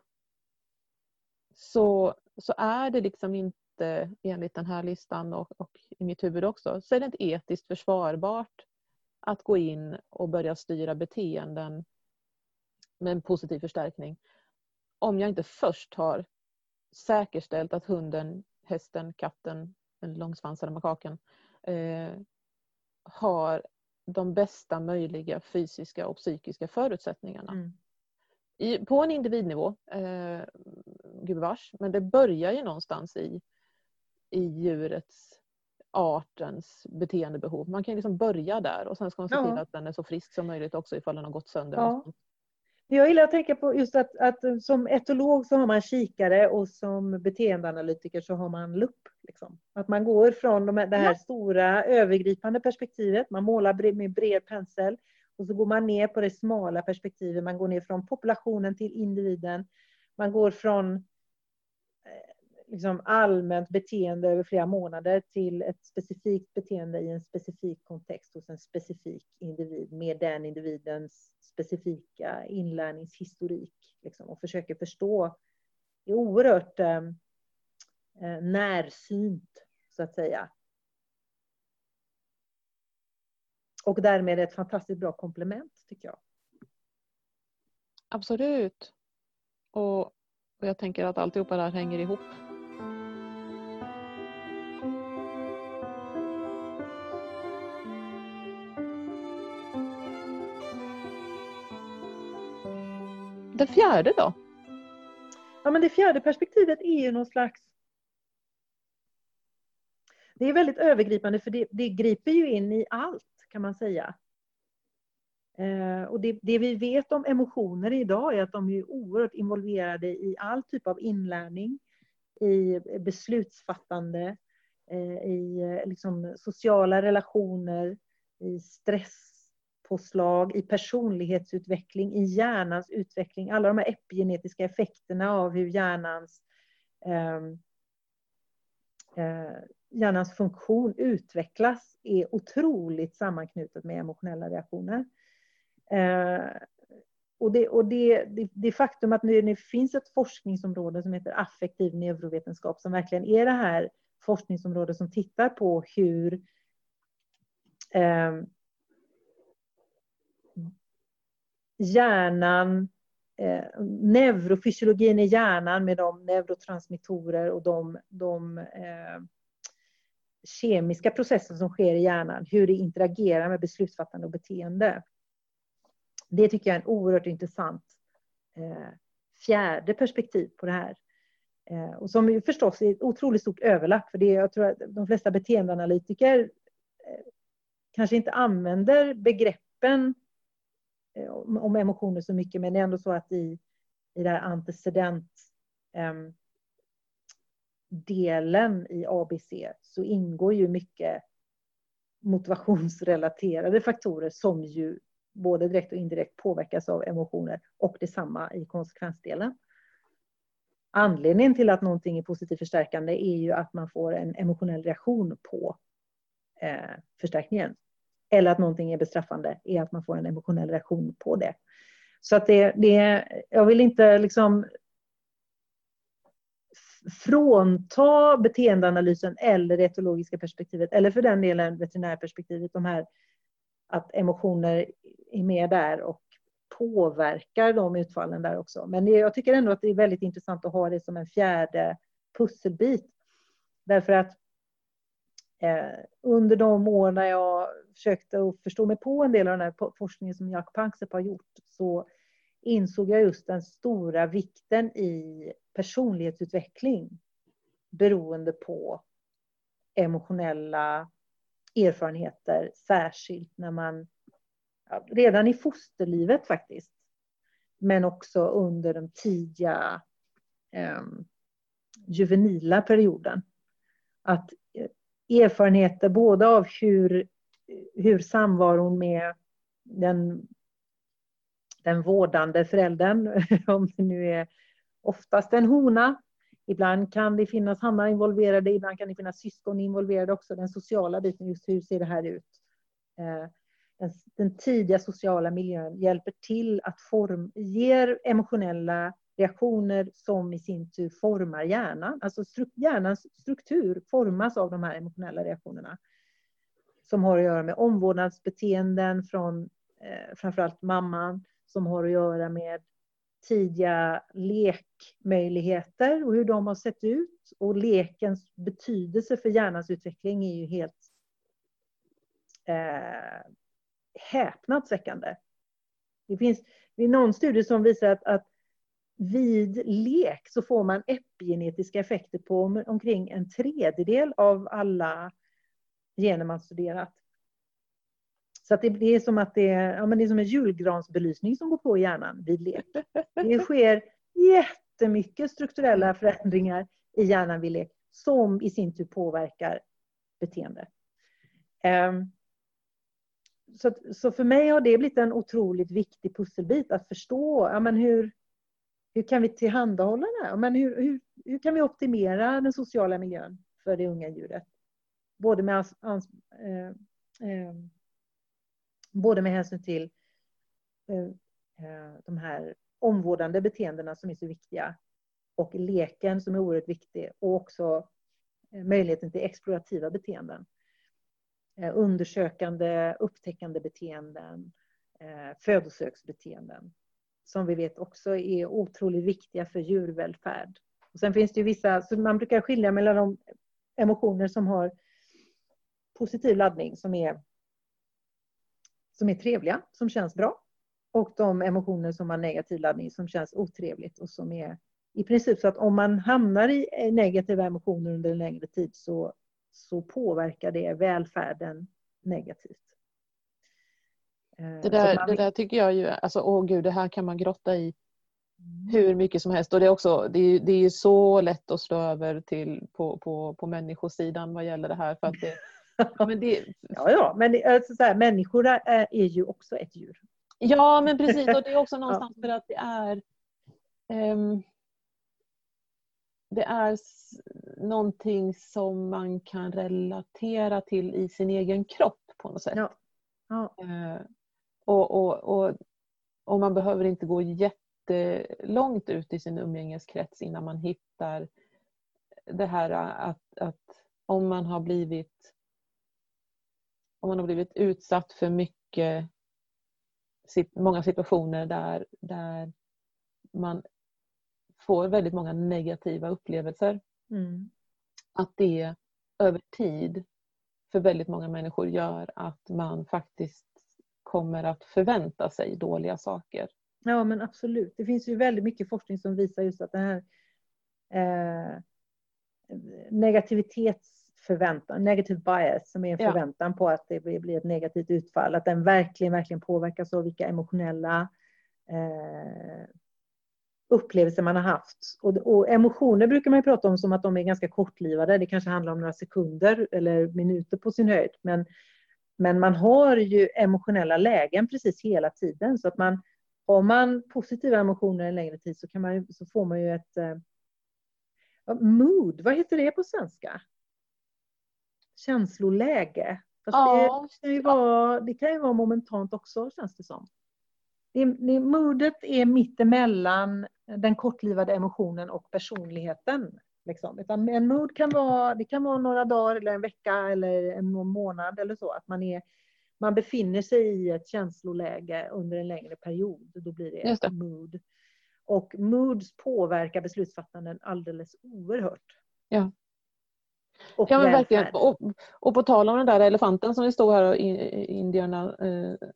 så, så är det liksom inte inte enligt den här listan och, och, i mitt huvud också, så är det inte etiskt försvarbart att gå in och börja styra beteenden med en positiv förstärkning om jag inte först har säkerställt att hunden, hästen, katten, den långsvansade makaken eh, har de bästa möjliga fysiska och psykiska förutsättningarna. Mm. I, på en individnivå, eh, gubevars, men det börjar ju någonstans i, i djurets, artens beteendebehov. Man kan liksom börja där och sen ska man se ja. till att den är så frisk som möjligt också ifall den har gått sönder. Ja. Jag gillar att tänka på just att, att som etolog så har man kikare och som beteendeanalytiker så har man lupp. Liksom. Att man går från de här, det här ja. stora övergripande perspektivet, man målar med bred pensel och så går man ner på det smala perspektivet, man går ner från populationen till individen. Man går från liksom allmänt beteende över flera månader till ett specifikt beteende i en specifik kontext hos en specifik individ med den individens specifika inlärningshistorik liksom, och försöker förstå. Det är oerhört ehm, eh, närsynt, så att säga. Och därmed ett fantastiskt bra komplement, tycker jag. Absolut. Och, och jag tänker att alltihopa där hänger ihop. Det fjärde då? Ja, men det fjärde perspektivet är ju någon slags... Det är väldigt övergripande för det, det griper ju in i allt kan man säga. Eh, och det, det, vi vet om emotioner idag är att de är oerhört involverade i all typ av inlärning, i beslutsfattande, eh, i eh, liksom, sociala relationer, i stress påslag, i personlighetsutveckling, i hjärnans utveckling, alla de här epigenetiska effekterna av hur hjärnans, eh, eh, hjärnans funktion utvecklas är otroligt sammanknutet med emotionella reaktioner. Eh, och, det, och det, det, det, faktum att nu, det finns ett forskningsområde som heter affektiv neurovetenskap som verkligen är det här forskningsområdet som tittar på hur eh, hjärnan, eh, neurofysiologin i hjärnan med de neurotransmittorer och de, de eh, kemiska processer som sker i hjärnan, hur det interagerar med beslutsfattande och beteende. Det tycker jag är en oerhört intressant eh, fjärde perspektiv på det här. Eh, och som ju förstås är ett otroligt stort överlapp, för det jag tror att de flesta beteendeanalytiker eh, kanske inte använder begreppen Eh, Eh, om emotioner så mycket, men det är ändå så att i, i det här antecedent um, delen i ABC så ingår ju mycket motivationsrelaterade faktorer som ju både direkt och indirekt påverkas av emotioner och detsamma i konsekvensdelen. Anledningen till att någonting är positivt förstärkande är ju att man får en emotionell reaktion på eh, förstärkningen eller att någonting är bestraffande är att man får en emotionell reaktion på det. Så att det, det jag vill inte liksom frånta beteendeanalysen eller det etologiska perspektivet eller för den delen veterinärperspektivet, de här att emotioner är med där och påverkar de utfallen där också. Men det, jag tycker ändå att det är väldigt intressant att ha det som en fjärde pusselbit. Därför att Eh, under de år när jag försökte att förstå mig på en del av den här forskningen som Jack Panksepp har gjort så insåg jag just den stora vikten i personlighetsutveckling beroende på emotionella erfarenheter, särskilt när man redan i fosterlivet faktiskt, men också under den tidiga eh, juvenila perioden. Att eh, erfarenheter både av hur, hur samvaron med den, den vårdande föräldern, om det nu är oftast en hona, Ibland kan det finnas hannar involverade, ibland kan det finnas syskon involverade också. Den sociala biten, just hur ser det här ut? Eh, den, den tidiga sociala miljön hjälper till att form, ger emotionella reaktioner som i sin tur formar hjärnan. Alltså stru hjärnans struktur formas av de här emotionella reaktionerna. Som har att göra med omvårdnadsbeteenden från eh, framförallt mamman, som har att göra med tidiga lekmöjligheter och hur de har sett ut. Och lekens betydelse för hjärnans utveckling är ju helt eh, häpnadsväckande. Det finns det någon studie som visar att, att vid lek så får man epigenetiska effekter på omkring en tredjedel av alla gener man studerat. Så att det, det, är som att det är, ja, men det är som en julgransbelysning som går på i hjärnan vid lek. Det sker jättemycket strukturella förändringar i hjärnan vid lek som i sin tur påverkar beteende. Um, så, så för mig har det blivit en otroligt viktig pusselbit att förstå ja, men hur, hur kan vi tillhandahålla det här? Men hur, hur, hur kan vi optimera den sociala miljön för det unga djuret? Både med, ans, ans, eh, eh, både med hänsyn till eh, eh de här omvårdande beteendena som är så viktiga och leken som är oerhört viktig och också eh, möjligheten till explorativa beteenden. Eh, undersökande, upptäckande beteenden, eh, födosöksbeteenden som vi vet också är otroligt viktiga för djurvälfärd. Och sen finns det ju vissa, så man brukar skilja mellan de emotioner som har positiv laddning som är, som är trevliga, som känns bra och de emotioner som har negativ laddning som känns otrevligt och som är i princip så att om man hamnar i eh, negativa emotioner under en längre tid så så påverkar det välfärden negativt. Eh, det där, man... det där tycker jag ju, alltså åh gud, det här kan man grotta i mm. hur mycket som helst. Och det är också det är, det är så lätt att slå över till på, på, på människosidan vad gäller det här. För att det, men det... ja, ja, men alltså, så här, människor är, är ju också ett djur. Ja, men precis. Och det är också någonstans för att det är um, det är någonting som man kan relatera till i sin egen kropp på något sätt. Ja. Ja. Eh, och, och, och, och, man behöver inte gå jättelångt ut i sin umgängeskrets innan man hittar det här att, att om man har blivit om man har blivit utsatt för mycket många situationer där, där man får väldigt många negativa upplevelser. Mm. Att det över tid för väldigt många människor gör att man faktiskt kommer att förvänta sig dåliga saker. Ja men absolut. Det finns ju väldigt mycket forskning som visar just att den här eh, negativitetsförväntan, negative bias, som är en förväntan ja. på att det blir ett negativt utfall, att den verkligen, verkligen påverkas av vilka emotionella eh, upplevelser man har haft. Och, och, emotioner brukar man ju prata om som att de är ganska kortlivade. Det kanske handlar om några sekunder eller minuter på sin höjd. Men, men man har ju emotionella lägen precis hela tiden. Så att man, har man positiva emotioner en längre tid så, kan man, så får man ju ett uh, mood, vad heter det på svenska? Känsloläge. Fast ja. det, kan ju vara, det kan ju vara momentant också känns det som. Det, det, modet är mittemellan den kortlivade emotionen och personligheten. Liksom. Utan en mood kan vara, det kan vara några dagar eller en vecka eller en månad eller så. Att man, är, man befinner sig i ett känsloläge under en längre period. Då blir det, det. mood. Och moods påverkar beslutsfattanden alldeles oerhört. Ja. Och ja, men verkligen. Och, och, på tal om den där elefanten som vi stod här och indierna, eh,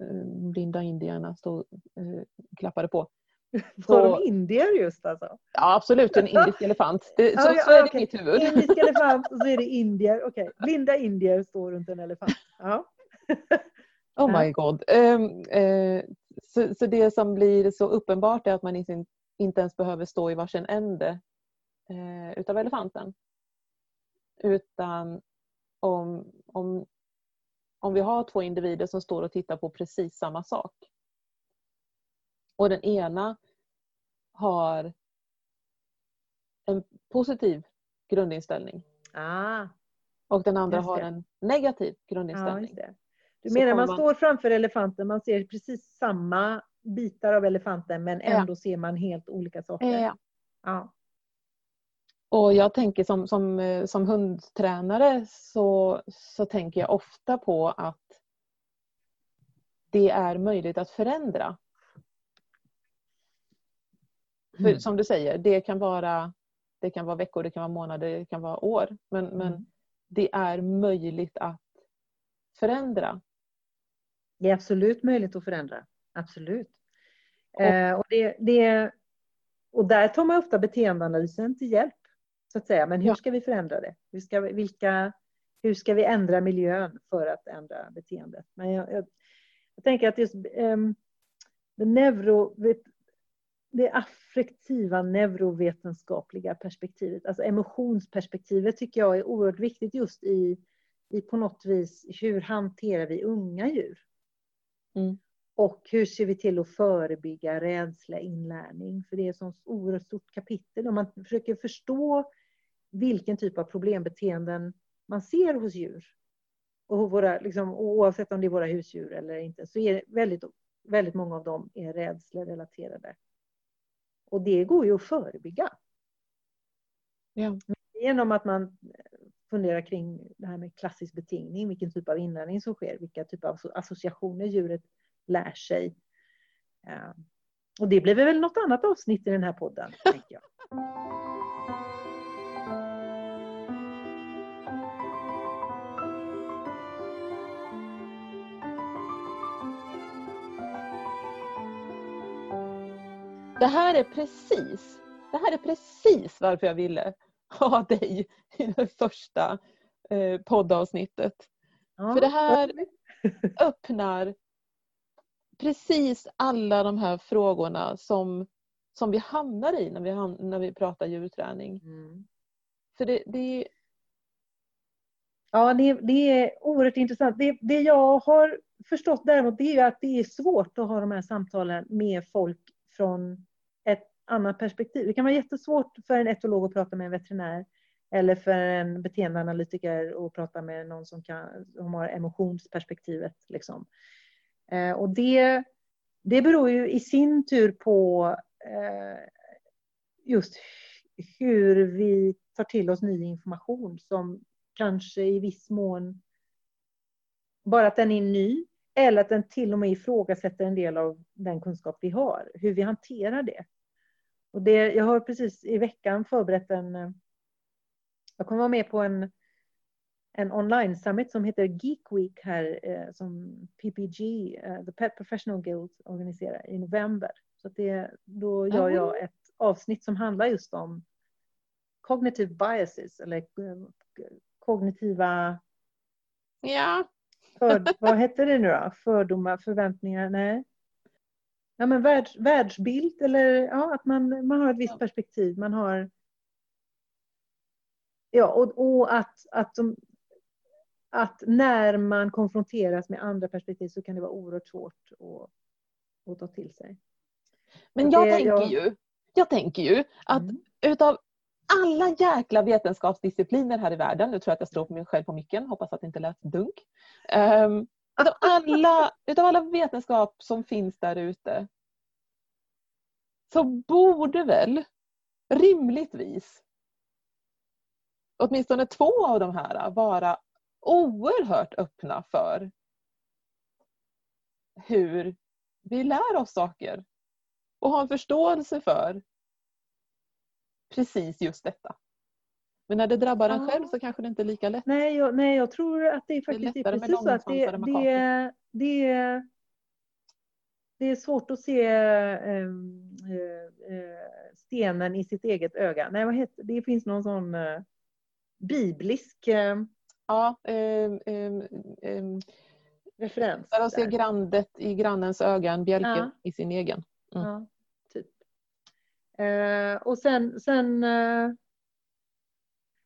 blinda indierna stod, eh, klappade på. Var de indier just alltså? Ja absolut, en indisk elefant. Det, så, ja, så är det okay. mitt huvud. Indisk elefant och så är det indier. Okej, okay. blinda indier står runt en elefant. Ja. oh my god. Um, uh, så, så, det som blir så uppenbart är att man inte, inte ens behöver stå i varsin ände uh, utav elefanten. Utan om, om, om vi har två individer som står och tittar på precis samma sak och den ena har en positiv grundinställning. Ah, och den andra har en negativ grundinställning. Ja, du menar man, man står framför elefanten, man ser precis samma bitar av elefanten men ändå ser man helt olika saker. Ja. Ja. Och jag tänker som, som, eh, som hundtränare så, så tänker jag ofta på att det är möjligt att förändra. För Mm. som du säger, det kan vara det kan vara veckor, det kan vara månader, det kan vara år. Men, men Mm. det är möjligt att förändra. Det är absolut möjligt att förändra. Absolut. Och- Eh, och, det, det, och där tar man ofta beteendeanalysen till hjälp. Så att säga. Men hur Ja. ska vi förändra det? Hur ska vi, vilka, hur ska vi ändra miljön för att ändra beteendet? Men jag, jag, jag tänker att just det, neuro, det affektiva neurovetenskapliga perspektivet, alltså emotionsperspektivet tycker jag är oerhört viktigt just i, i på något vis hur hanterar vi unga djur? Mm. Och hur ser vi till att förebygga rädsla, inlärning? För det är ett sånt oerhört stort kapitel. Om man försöker förstå vilken typ av problembeteenden man ser hos djur. Och våra, liksom, oavsett om det är våra husdjur eller inte, så är det väldigt, väldigt många av dem är rädslerelaterade. Och det går ju att förebygga. Ja. Genom att man funderar kring det här med klassisk betingning, vilken typ av inlärning som sker, vilka typer av associationer djuret lär sig. Eh, Och det blir väl något annat avsnitt i den här podden, tänker jag. Det här är precis det här är precis varför jag ville ha dig i det första eh, poddavsnittet. Ja, För det här- öppnar precis alla de här frågorna som, som vi hamnar i när vi, ham- när vi pratar djurträning. Mm. För det, det, Ja, det, det är oerhört intressant. Det, det jag har förstått däremot det är att det är svårt att ha de här samtalen med folk från annat perspektiv. Det kan vara jättesvårt för en etolog att prata med en veterinär eller för en beteendeanalytiker att prata med någon som, kan, som har emotionsperspektivet. Liksom. Eh, och det, det beror ju i sin tur på eh, just hur vi tar till oss ny information som kanske i viss mån bara att den är ny eller att den till och med ifrågasätter en del av den kunskap vi har, hur vi hanterar det. Och det jag har precis i veckan förberett en... Jag kommer vara med på en, en online summit som heter Geek Week här eh, som PPG, eh, The Pet Professional Guild, organiserar i november. Så det, då gör jag ett avsnitt som handlar just om cognitive biases eller eh, kognitiva ja, för, vad hette det nu då? Fördomar, förväntningar? Nej. Ja, men världs, världsbild eller ja, att man, man har ett visst perspektiv. Man har... Ja, och, och att, att, de, att när man konfronteras med andra perspektiv så kan det vara oerhört svårt att, att ta till sig. men jag det- tänker jag- ju jag tänker ju att Mm. utav alla jäkla vetenskapsdiscipliner här i världen, nu tror jag att jag slår på mig själv på micken, hoppas att det inte lät dunk. Um, utav, alla, utav alla vetenskap som finns där ute så borde väl rimligtvis åtminstone två av de här vara oerhört öppna för hur vi lär oss saker och ha en förståelse för precis just detta. Men när det drabbar en själv så kanske det inte är lika lätt. Nej, jag, nej, jag tror att det är faktiskt det är precis så att det, det, det, det är svårt att se ehm, eh, eh, stenen i sitt eget öga. Nej, vad heter, det finns någon sån eh, biblisk eh, Ja, ehm, ehm, ehm, referens. där att se grandet i grannens öga, en bjälke Ja. i sin egen. Mm. Ja, typ. Och sen, sen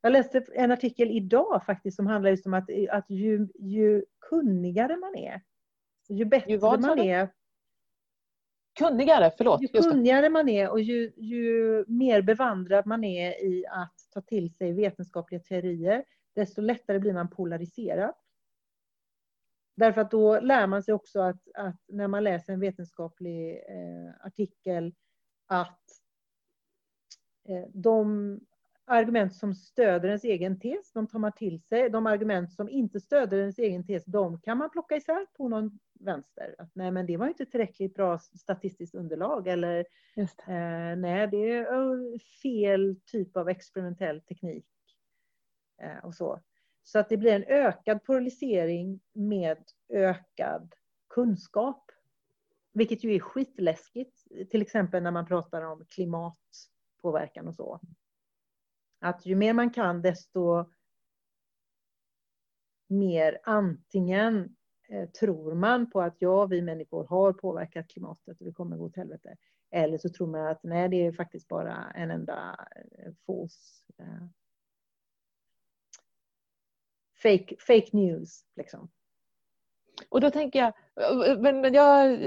jag läste en artikel idag faktiskt som handlar just om att, att ju, ju kunnigare man är, ju bättre Ju vad, man är, Kunnigare, förlåt. ju kunnigare man är och ju, ju mer bevandrad man är i att ta till sig vetenskapliga teorier, desto lättare blir man polariserad. Därför att då lär man sig också att, att när man läser en vetenskaplig eh, artikel att eh, de argument som stöder ens egen tes, de tar man till sig. De argument som inte stöder ens egen tes, de kan man plocka isär på någon vänster. Att, nej, men det var inte tillräckligt bra statistiskt underlag. Eller eh, nej, det är fel typ av experimentell teknik. Eh, och så. Så att det blir en ökad polarisering med ökad kunskap. Vilket ju är skitläskigt. Till exempel när man pratar om klimatpåverkan och så. Att ju mer man kan desto mer antingen eh, tror man på att ja, vi människor har påverkat klimatet och det kommer gå åt helvete. Eller så tror man att nej, det är faktiskt bara en enda eh, false... Eh, fake, fake news. Liksom. Och då tänker jag, men jag,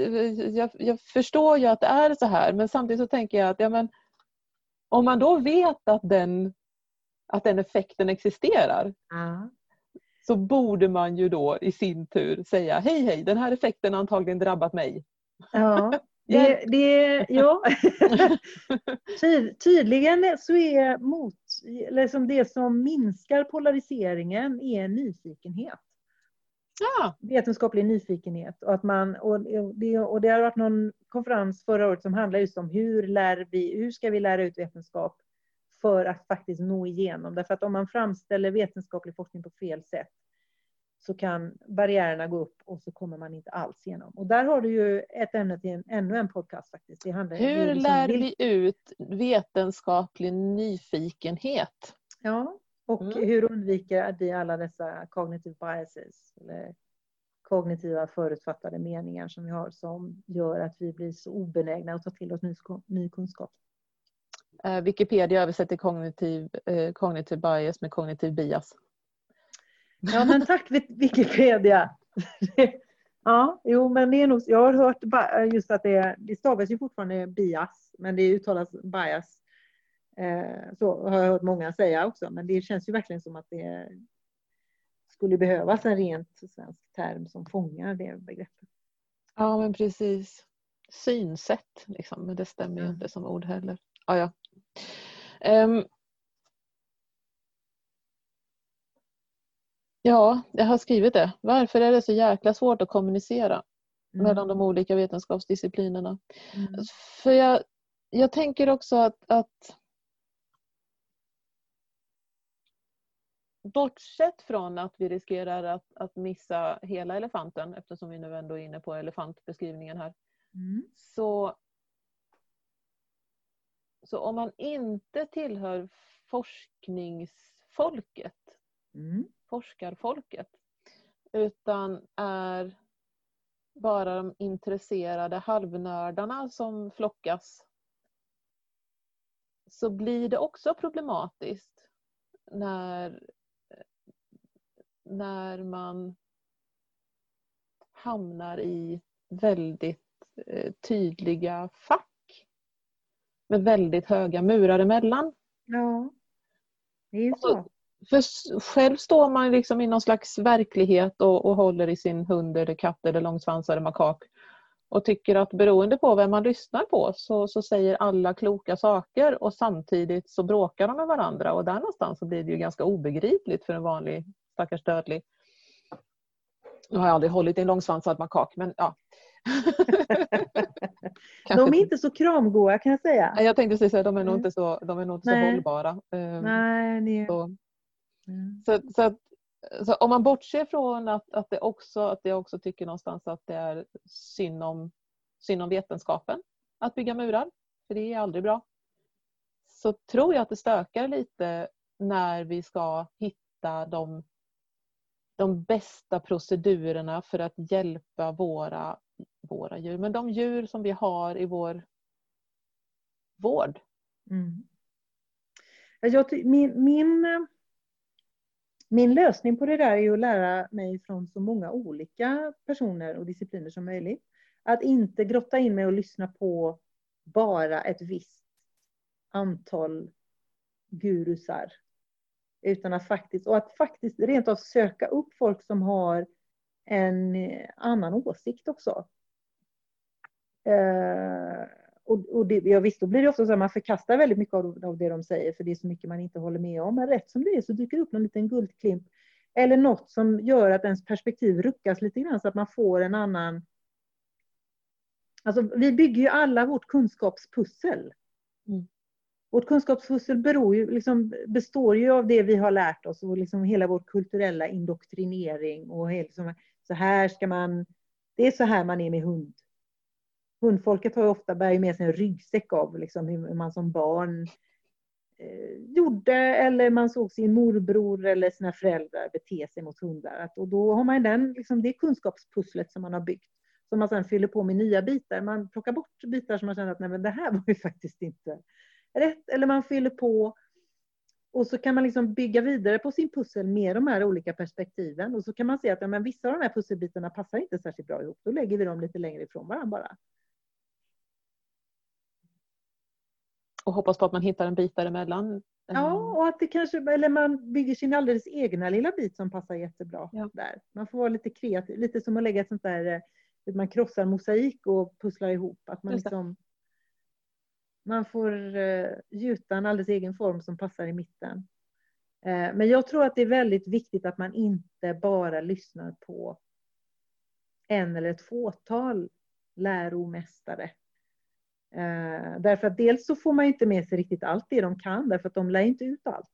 jag, jag, förstår ju att det är så här, men samtidigt så tänker jag att ja, men, om man då vet att den, att den effekten existerar ja. så borde man ju då i sin tur säga hej hej, den här effekten har antagligen drabbat mig. Ja, det, det, ja. Ty, tydligen så är mot, liksom det som minskar polariseringen är nyfikenhet. Ja. Vetenskaplig nyfikenhet. Och, att man, och, det, och det har varit någon konferens förra året som handlar just om hur, lär vi, hur ska vi lära ut vetenskap för att faktiskt nå igenom. Därför att om man framställer vetenskaplig forskning på fel sätt så kan barriärerna gå upp och så kommer man inte alls igenom. Och där har du ju ett ämne till en, ännu en podcast faktiskt. Det handlar Hur liksom lär vi ut vetenskaplig nyfikenhet? Ja, och mm. hur undviker vi alla dessa cognitive biases? Eller kognitiva förutfattade meningar som vi har som gör att vi blir så obenägna att ta till oss ny, ny kunskap. Eh, Wikipedia översätter kognitiv, eh, cognitive bias med kognitiv bias. Ja, men tack Wikipedia. ja, jo, men det är nog, jag har hört just att det, det stavas ju fortfarande bias, men det uttalas bias. Eh, så har jag hört många säga också, men det känns ju verkligen som att det skulle behövas en rent svensk term som fångar det begreppet. Ja, men precis. Synsätt, liksom, men det stämmer ju inte som ord heller. Ah, ja. Um, Ja, jag har skrivit det. Varför är det så jäkla svårt att kommunicera mm. mellan de olika vetenskapsdisciplinerna? Mm. För jag, jag tänker också att, att bortsett från att vi riskerar att, att missa hela elefanten eftersom vi nu ändå är inne på elefantbeskrivningen här. Mm. Så, så om man inte tillhör forskningsfolket mm. forskarfolket utan är bara de intresserade halvnördarna som flockas så blir det också problematiskt när, när man hamnar i väldigt eh, tydliga fack med väldigt höga murar emellan. Ja, det är ju så. För själv står man liksom i någon slags verklighet och, och håller i sin hund eller katt eller långsvansare makak och tycker att beroende på vem man lyssnar på så, så säger alla kloka saker och samtidigt så bråkar de med varandra och där någonstans så blir det ju ganska obegripligt för en vanlig stackars dödlig. Nu har jag aldrig hållit i en långsvansad makak men ja. De är inte så kramgoa kan jag säga. Jag tänkte säga att de är nog inte så, de är nog inte så hållbara. Ehm, Nej, ni... så, Mm. Så, så, att, så, om man bortser från att, att, det också, att jag också tycker någonstans att det är synd om, synd om vetenskapen att bygga murar, för det är aldrig bra. Så tror jag att det stökar lite när vi ska hitta de, de bästa procedurerna för att hjälpa våra, våra djur, men de djur som vi har i vår vård. Mm. Jag, min, min min lösning på det där är att lära mig från så många olika personer och discipliner som möjligt. Att inte grotta in mig och lyssna på bara ett visst antal gurusar. Utan att faktiskt, och att faktiskt rent av söka upp folk som har en annan åsikt också. Eh, och, och det, ja, visst, då blir det ofta så att man förkastar väldigt mycket av, av det de säger för det är så mycket man inte håller med om. Men rätt som det är så dyker det upp en liten guldklimp eller något som gör att ens perspektiv ruckas lite grann så att man får en annan... Alltså, vi bygger ju alla vårt kunskapspussel. Mm. Vårt kunskapspussel beror ju, liksom, består ju av det vi har lärt oss och liksom hela vår kulturella indoktrinering. Och liksom, så här ska man... Det är så här man är med hund. Hundfolket har ju ofta bär med sig en ryggsäck av liksom, hur man som barn eh, gjorde eller man såg sin morbror eller sina föräldrar bete sig mot hundar. och då har man den, liksom, det kunskapspusslet som man har byggt som man sedan fyller på med nya bitar. Man plockar bort bitar som man känner att nej, men det här var ju faktiskt inte rätt. Eller man fyller på och så kan man liksom bygga vidare på sin pussel med de här olika perspektiven. Och så kan man se att ja, men vissa av de här pusselbitarna passar inte särskilt bra ihop. Då lägger vi dem lite längre ifrån varandra bara. och hoppas på att man hittar en bit däremellan. Ja, eh. och att det kanske, eller man bygger sin alldeles egna lilla bit som passar jättebra ja. där. Man får vara lite kreativ, lite som att lägga ett sånt där, eh, man krossar mosaik och pusslar ihop. Att man liksom, man får eh, gjuta en alldeles egen form som passar i mitten. Eh, men jag tror att det är väldigt viktigt att man inte bara lyssnar på en eller ett fåtal läromästare Eh, därför att dels så får man inte med sig riktigt allt det de kan, därför att de lär inte ut allt.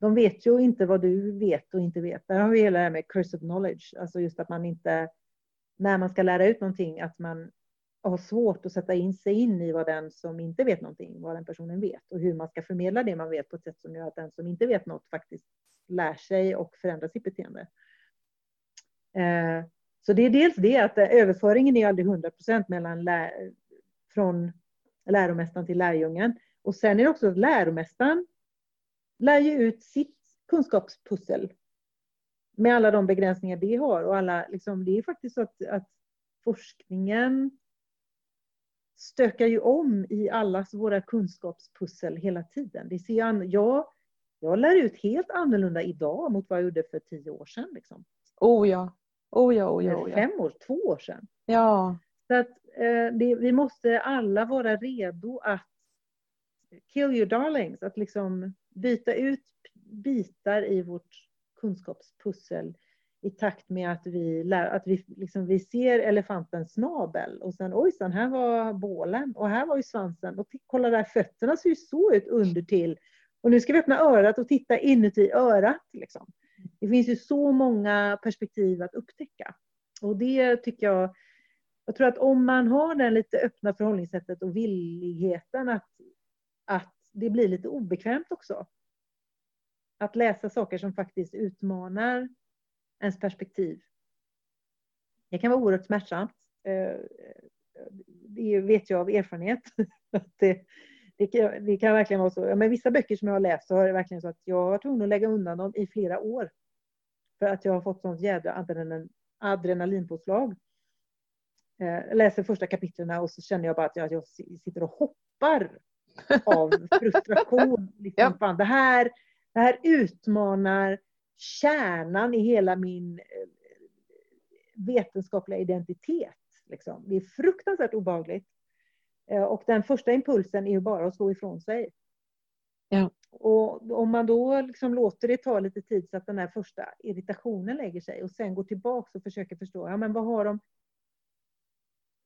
De vet ju inte vad du vet och inte vet. Där har vi hela det här med curse of knowledge, alltså just att man inte, när man ska lära ut någonting, att man har svårt att sätta in sig in i vad den som inte vet någonting, vad den personen vet och hur man ska förmedla det man vet på ett sätt som gör att den som inte vet något faktiskt lär sig och förändrar sitt beteende. Eh, så det är dels det att eh, överföringen är aldrig 100 procent mellan från läromästaren till lärjungen. Och sen är det också att läromästaren lär ju ut sitt kunskapspussel med alla de begränsningar det har. Och alla, liksom, det är faktiskt så att, att forskningen stökar ju om i allas våra kunskapspussel hela tiden. Det ser jag, jag, jag lär ut helt annorlunda idag mot vad jag gjorde för tio år sedan. Liksom. Oh ja. Oh ja, oh ja, oh ja. Fem år, två år sedan. Ja. Så att, eh, det, vi måste alla vara redo att kill your darlings, att liksom byta ut bitar i vårt kunskapspussel i takt med att vi, lär, att vi, liksom, vi ser elefantens snabel och sen ojsan, här var bålen och här var ju svansen och kolla där, fötterna ser ju så ut under till och nu ska vi öppna örat och titta inuti örat. Liksom. Det finns ju så många perspektiv att upptäcka och det tycker jag jag tror att om man har det lite öppna förhållningssättet och villigheten att, att det blir lite obekvämt också. Att läsa saker som faktiskt utmanar ens perspektiv. Det kan vara oerhört smärtsamt. Eh, det vet jag av erfarenhet. det, det, kan, det kan verkligen vara så. Men vissa böcker som jag har läst så har det verkligen så att jag var tvungen att lägga undan dem i flera år. För att jag har fått sånt jädra adrenalinpåslag. Eh, jag läser första kapitlen och så känner jag bara att jag, jag sitter och hoppar av frustration. Liksom, ja. fan, det, här, det här utmanar kärnan i hela min eh, vetenskapliga identitet. Liksom. Det är fruktansvärt obehagligt. Eh, och den första impulsen är ju bara att slå ifrån sig. Ja. Och om man då liksom låter det ta lite tid så att den här första irritationen lägger sig och sen går tillbaka och försöker förstå, ja men vad har de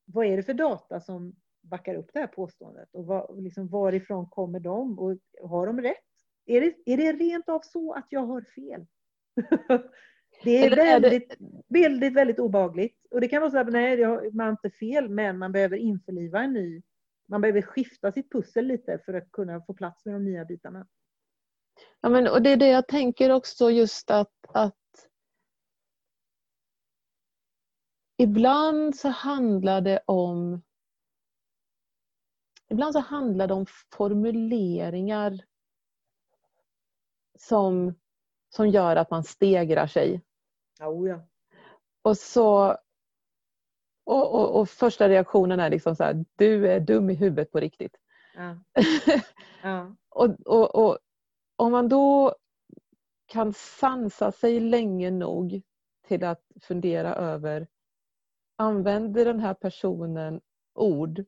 vad är det för data som backar upp det här påståendet och vad, liksom, varifrån kommer de och har de rätt? Är det, är det rent av så att jag har fel? det är väldigt, väldigt, väldigt obagligt. Och det kan vara så att nej, man har inte fel, men man behöver införliva en ny, man behöver skifta sitt pussel lite för att kunna få plats med de nya bitarna. Ja, men, och det är det jag tänker också just att, att Ibland så handlar det om Ibland så handlar det om formuleringar som, som gör att man stegrar sig. Oh ja. Och så och, och, och, första reaktionen är liksom så här, du är dum i huvudet på riktigt. Ja. Ja. och, och, om man då kan sansa sig länge nog till att fundera över använder den här personen ord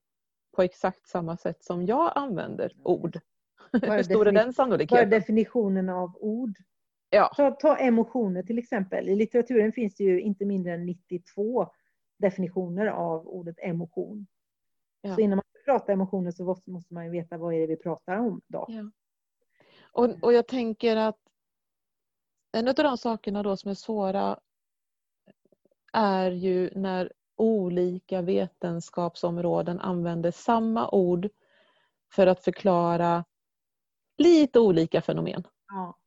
på exakt samma sätt som jag använder ord? Hur stor är den sannolikheten? Vad är definitionen av ord? Ja. Ta, ta emotioner till exempel. I litteraturen finns det ju inte mindre än 92 definitioner av ordet emotion. Ja. Så innan man pratar emotioner så måste måste man ju veta vad är det vi pratar om då. Ja. Och, och jag tänker att en av de sakerna då som är svåra är ju när olika vetenskapsområden använder samma ord för att förklara lite olika fenomen. Ja.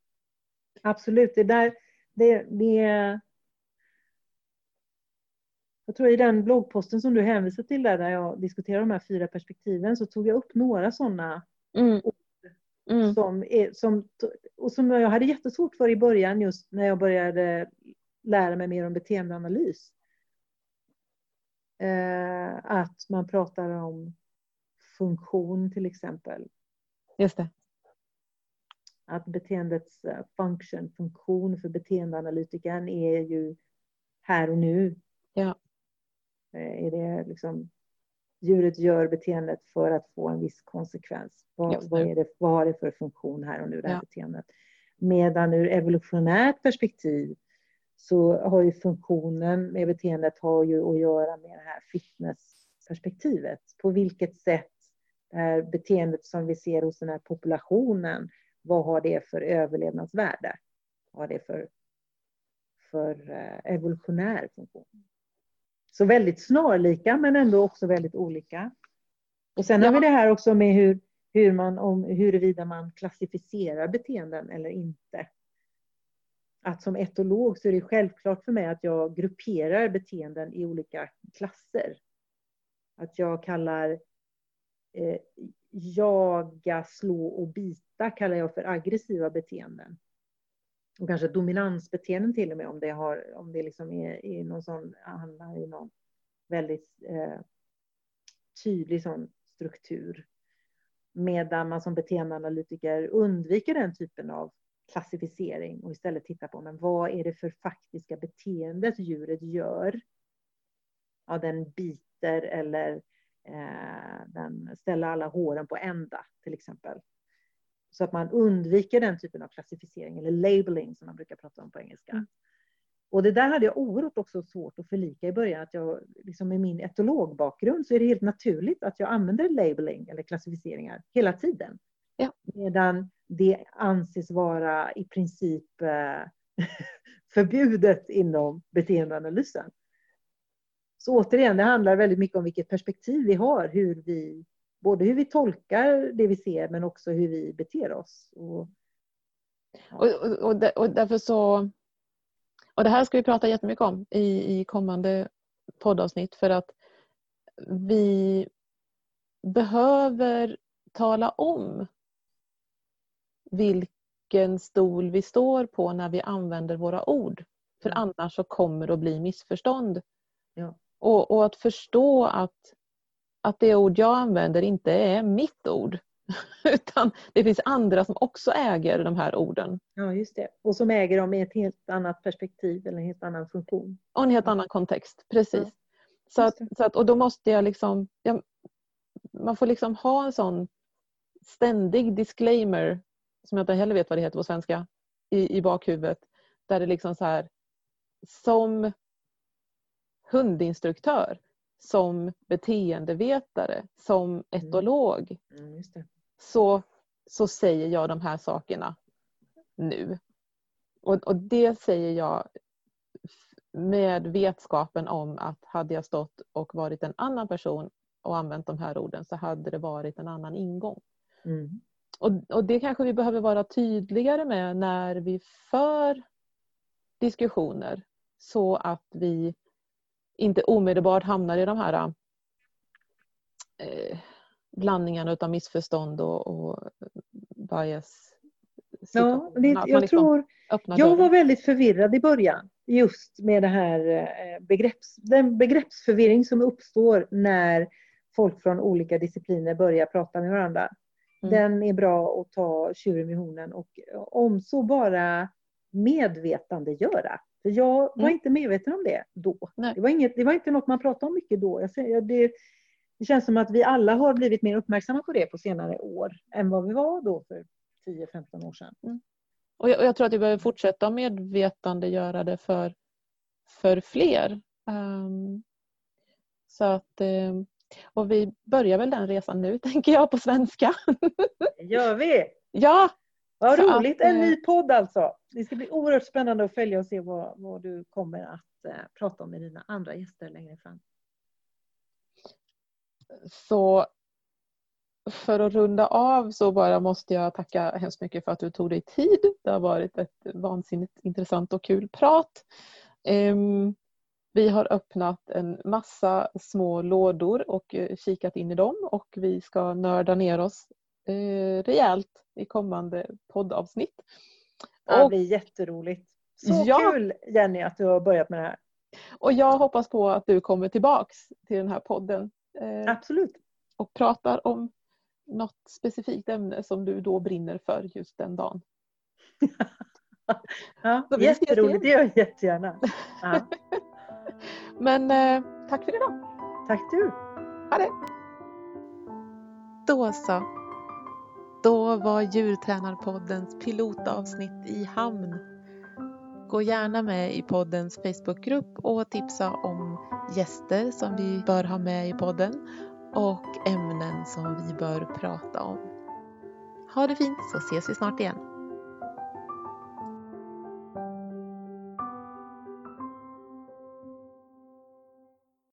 Absolut, det där, det, det jag tror i den bloggposten som du hänvisar till där, där jag diskuterar de här fyra perspektiven så tog jag upp några sådana Mm. Mm. som, är, som, och som jag hade jättesvårt för i början just när jag började lära mig mer om beteendeanalys. Eh, att man pratar om funktion till exempel. Just det. Att beteendets eh, function, funktion för beteendeanalytikern är ju här och nu. Ja. Eh, Är det liksom djuret gör beteendet för att få en viss konsekvens. Vad, vad, är det, vad har det för funktion här och nu, det här Ja. beteendet? Medan ur evolutionärt perspektiv så har ju funktionen med beteendet har ju att göra med det här fitnessperspektivet. På vilket sätt det här beteendet som vi ser hos den här populationen, vad har det för överlevnadsvärde? Vad har det för, för eh, evolutionär funktion? Så väldigt snarlika men ändå också väldigt olika. Och sen har Ja. vi det här också med hur, hur man, om, huruvida man klassificerar beteenden eller inte. Att som etolog så är det självklart för mig att jag grupperar beteenden i olika klasser. Att jag kallar eh, jaga, slå och bita kallar jag för aggressiva beteenden. Och kanske dominansbeteenden till och med om det, har, om det liksom är, är någon sån, handlar i någon väldigt eh, tydlig sån struktur. Medan man som beteendeanalytiker undviker den typen av klassificering och istället tittar på men vad är det för faktiska beteendet djuret gör. Ja, den biter eller den ställer alla håren på ända till exempel. Så att man undviker den typen av klassificering eller labeling som man brukar prata om på engelska. Mm. Och det där hade jag oerhört också svårt att förlika i början. Att jag, liksom med min etologbakgrund så är det helt naturligt att jag använder labeling eller klassificeringar hela tiden. Ja. Medan det anses vara i princip eh, förbjudet inom beteendeanalysen. Så återigen, det handlar väldigt mycket om vilket perspektiv vi har, hur vi, både hur vi tolkar det vi ser men också hur vi beter oss. Och, Och, och, och, där- och därför så... Och det här ska vi prata jättemycket om i, i kommande poddavsnitt för att vi behöver tala om vilken stol vi står på när vi använder våra ord. För Mm. annars så kommer det att bli missförstånd. Ja. Och, och att förstå att, att det ord jag använder inte är mitt ord. Utan det finns andra som också äger de här orden. ja, just det. Och som äger dem i ett helt annat perspektiv eller en helt annan funktion. Och en helt annan kontext. Precis. Ja, Så att, så att, och då måste jag liksom... Jag, man får liksom ha en sån ständig disclaimer, som jag inte heller vet vad det heter på svenska, i, i bakhuvudet. Där det liksom så här, som hundinstruktör, som beteendevetare, som etolog, Mm, det. så, så säger jag de här sakerna nu. Och, och det säger jag med vetskapen om att hade jag stått och varit en annan person och använt de här orden så hade det varit en annan ingång. Mm. Och, och det kanske vi behöver vara tydligare med när vi för diskussioner så att vi inte omedelbart hamnar i de här eh, blandningarna av missförstånd och, och bias. Ja, det, jag liksom tror Jag var väldigt förvirrad i början just med det här eh, begrepps, den begreppsförvirring som uppstår när folk från olika discipliner börjar prata med varandra. Mm. Den är bra att ta tjuren vid hornen och om så bara medvetandegöra. För jag var Mm. inte medveten om det då. Nej. Det var, inget, det var inte något man pratade om mycket då. Jag det, det känns som att vi alla har blivit mer uppmärksamma på det på senare år än vad vi var då för 10-15 år sedan. Och jag, och jag tror att vi behöver fortsätta medvetandegöra det för, för fler. Ehm, så att, ehm, och vi börjar väl den resan nu, tänker jag, på svenska. Gör vi! ja, Vad roligt! att, en eh, ny podd alltså. Det ska bli oerhört spännande att följa och se vad, vad du kommer att eh, prata om med dina andra gäster längre fram. så för att runda av så bara måste jag tacka hemskt mycket för att du tog dig tid. Det har varit ett vansinnigt intressant och kul prat. Ehm, vi har öppnat en massa små lådor och eh, kikat in i dem och vi ska nörda ner oss eh, rejält i kommande poddavsnitt. Det Och, blir jätteroligt. Så Ja. kul Jenny att du har börjat med det här. och jag hoppas på att du kommer tillbaks till den här podden eh, Absolut. och pratar om något specifikt ämne som du då brinner för just den dagen. Ja, Så jätteroligt, det gör jag jättegärna. Ja, Men eh, tack för idag. tack du. Ha det! Då så. Då var Djurtränarpoddens pilotavsnitt i hamn. Gå gärna med i poddens Facebookgrupp och tipsa om gäster som vi bör ha med i podden och ämnen som vi bör prata om. Ha det fint så ses vi snart igen.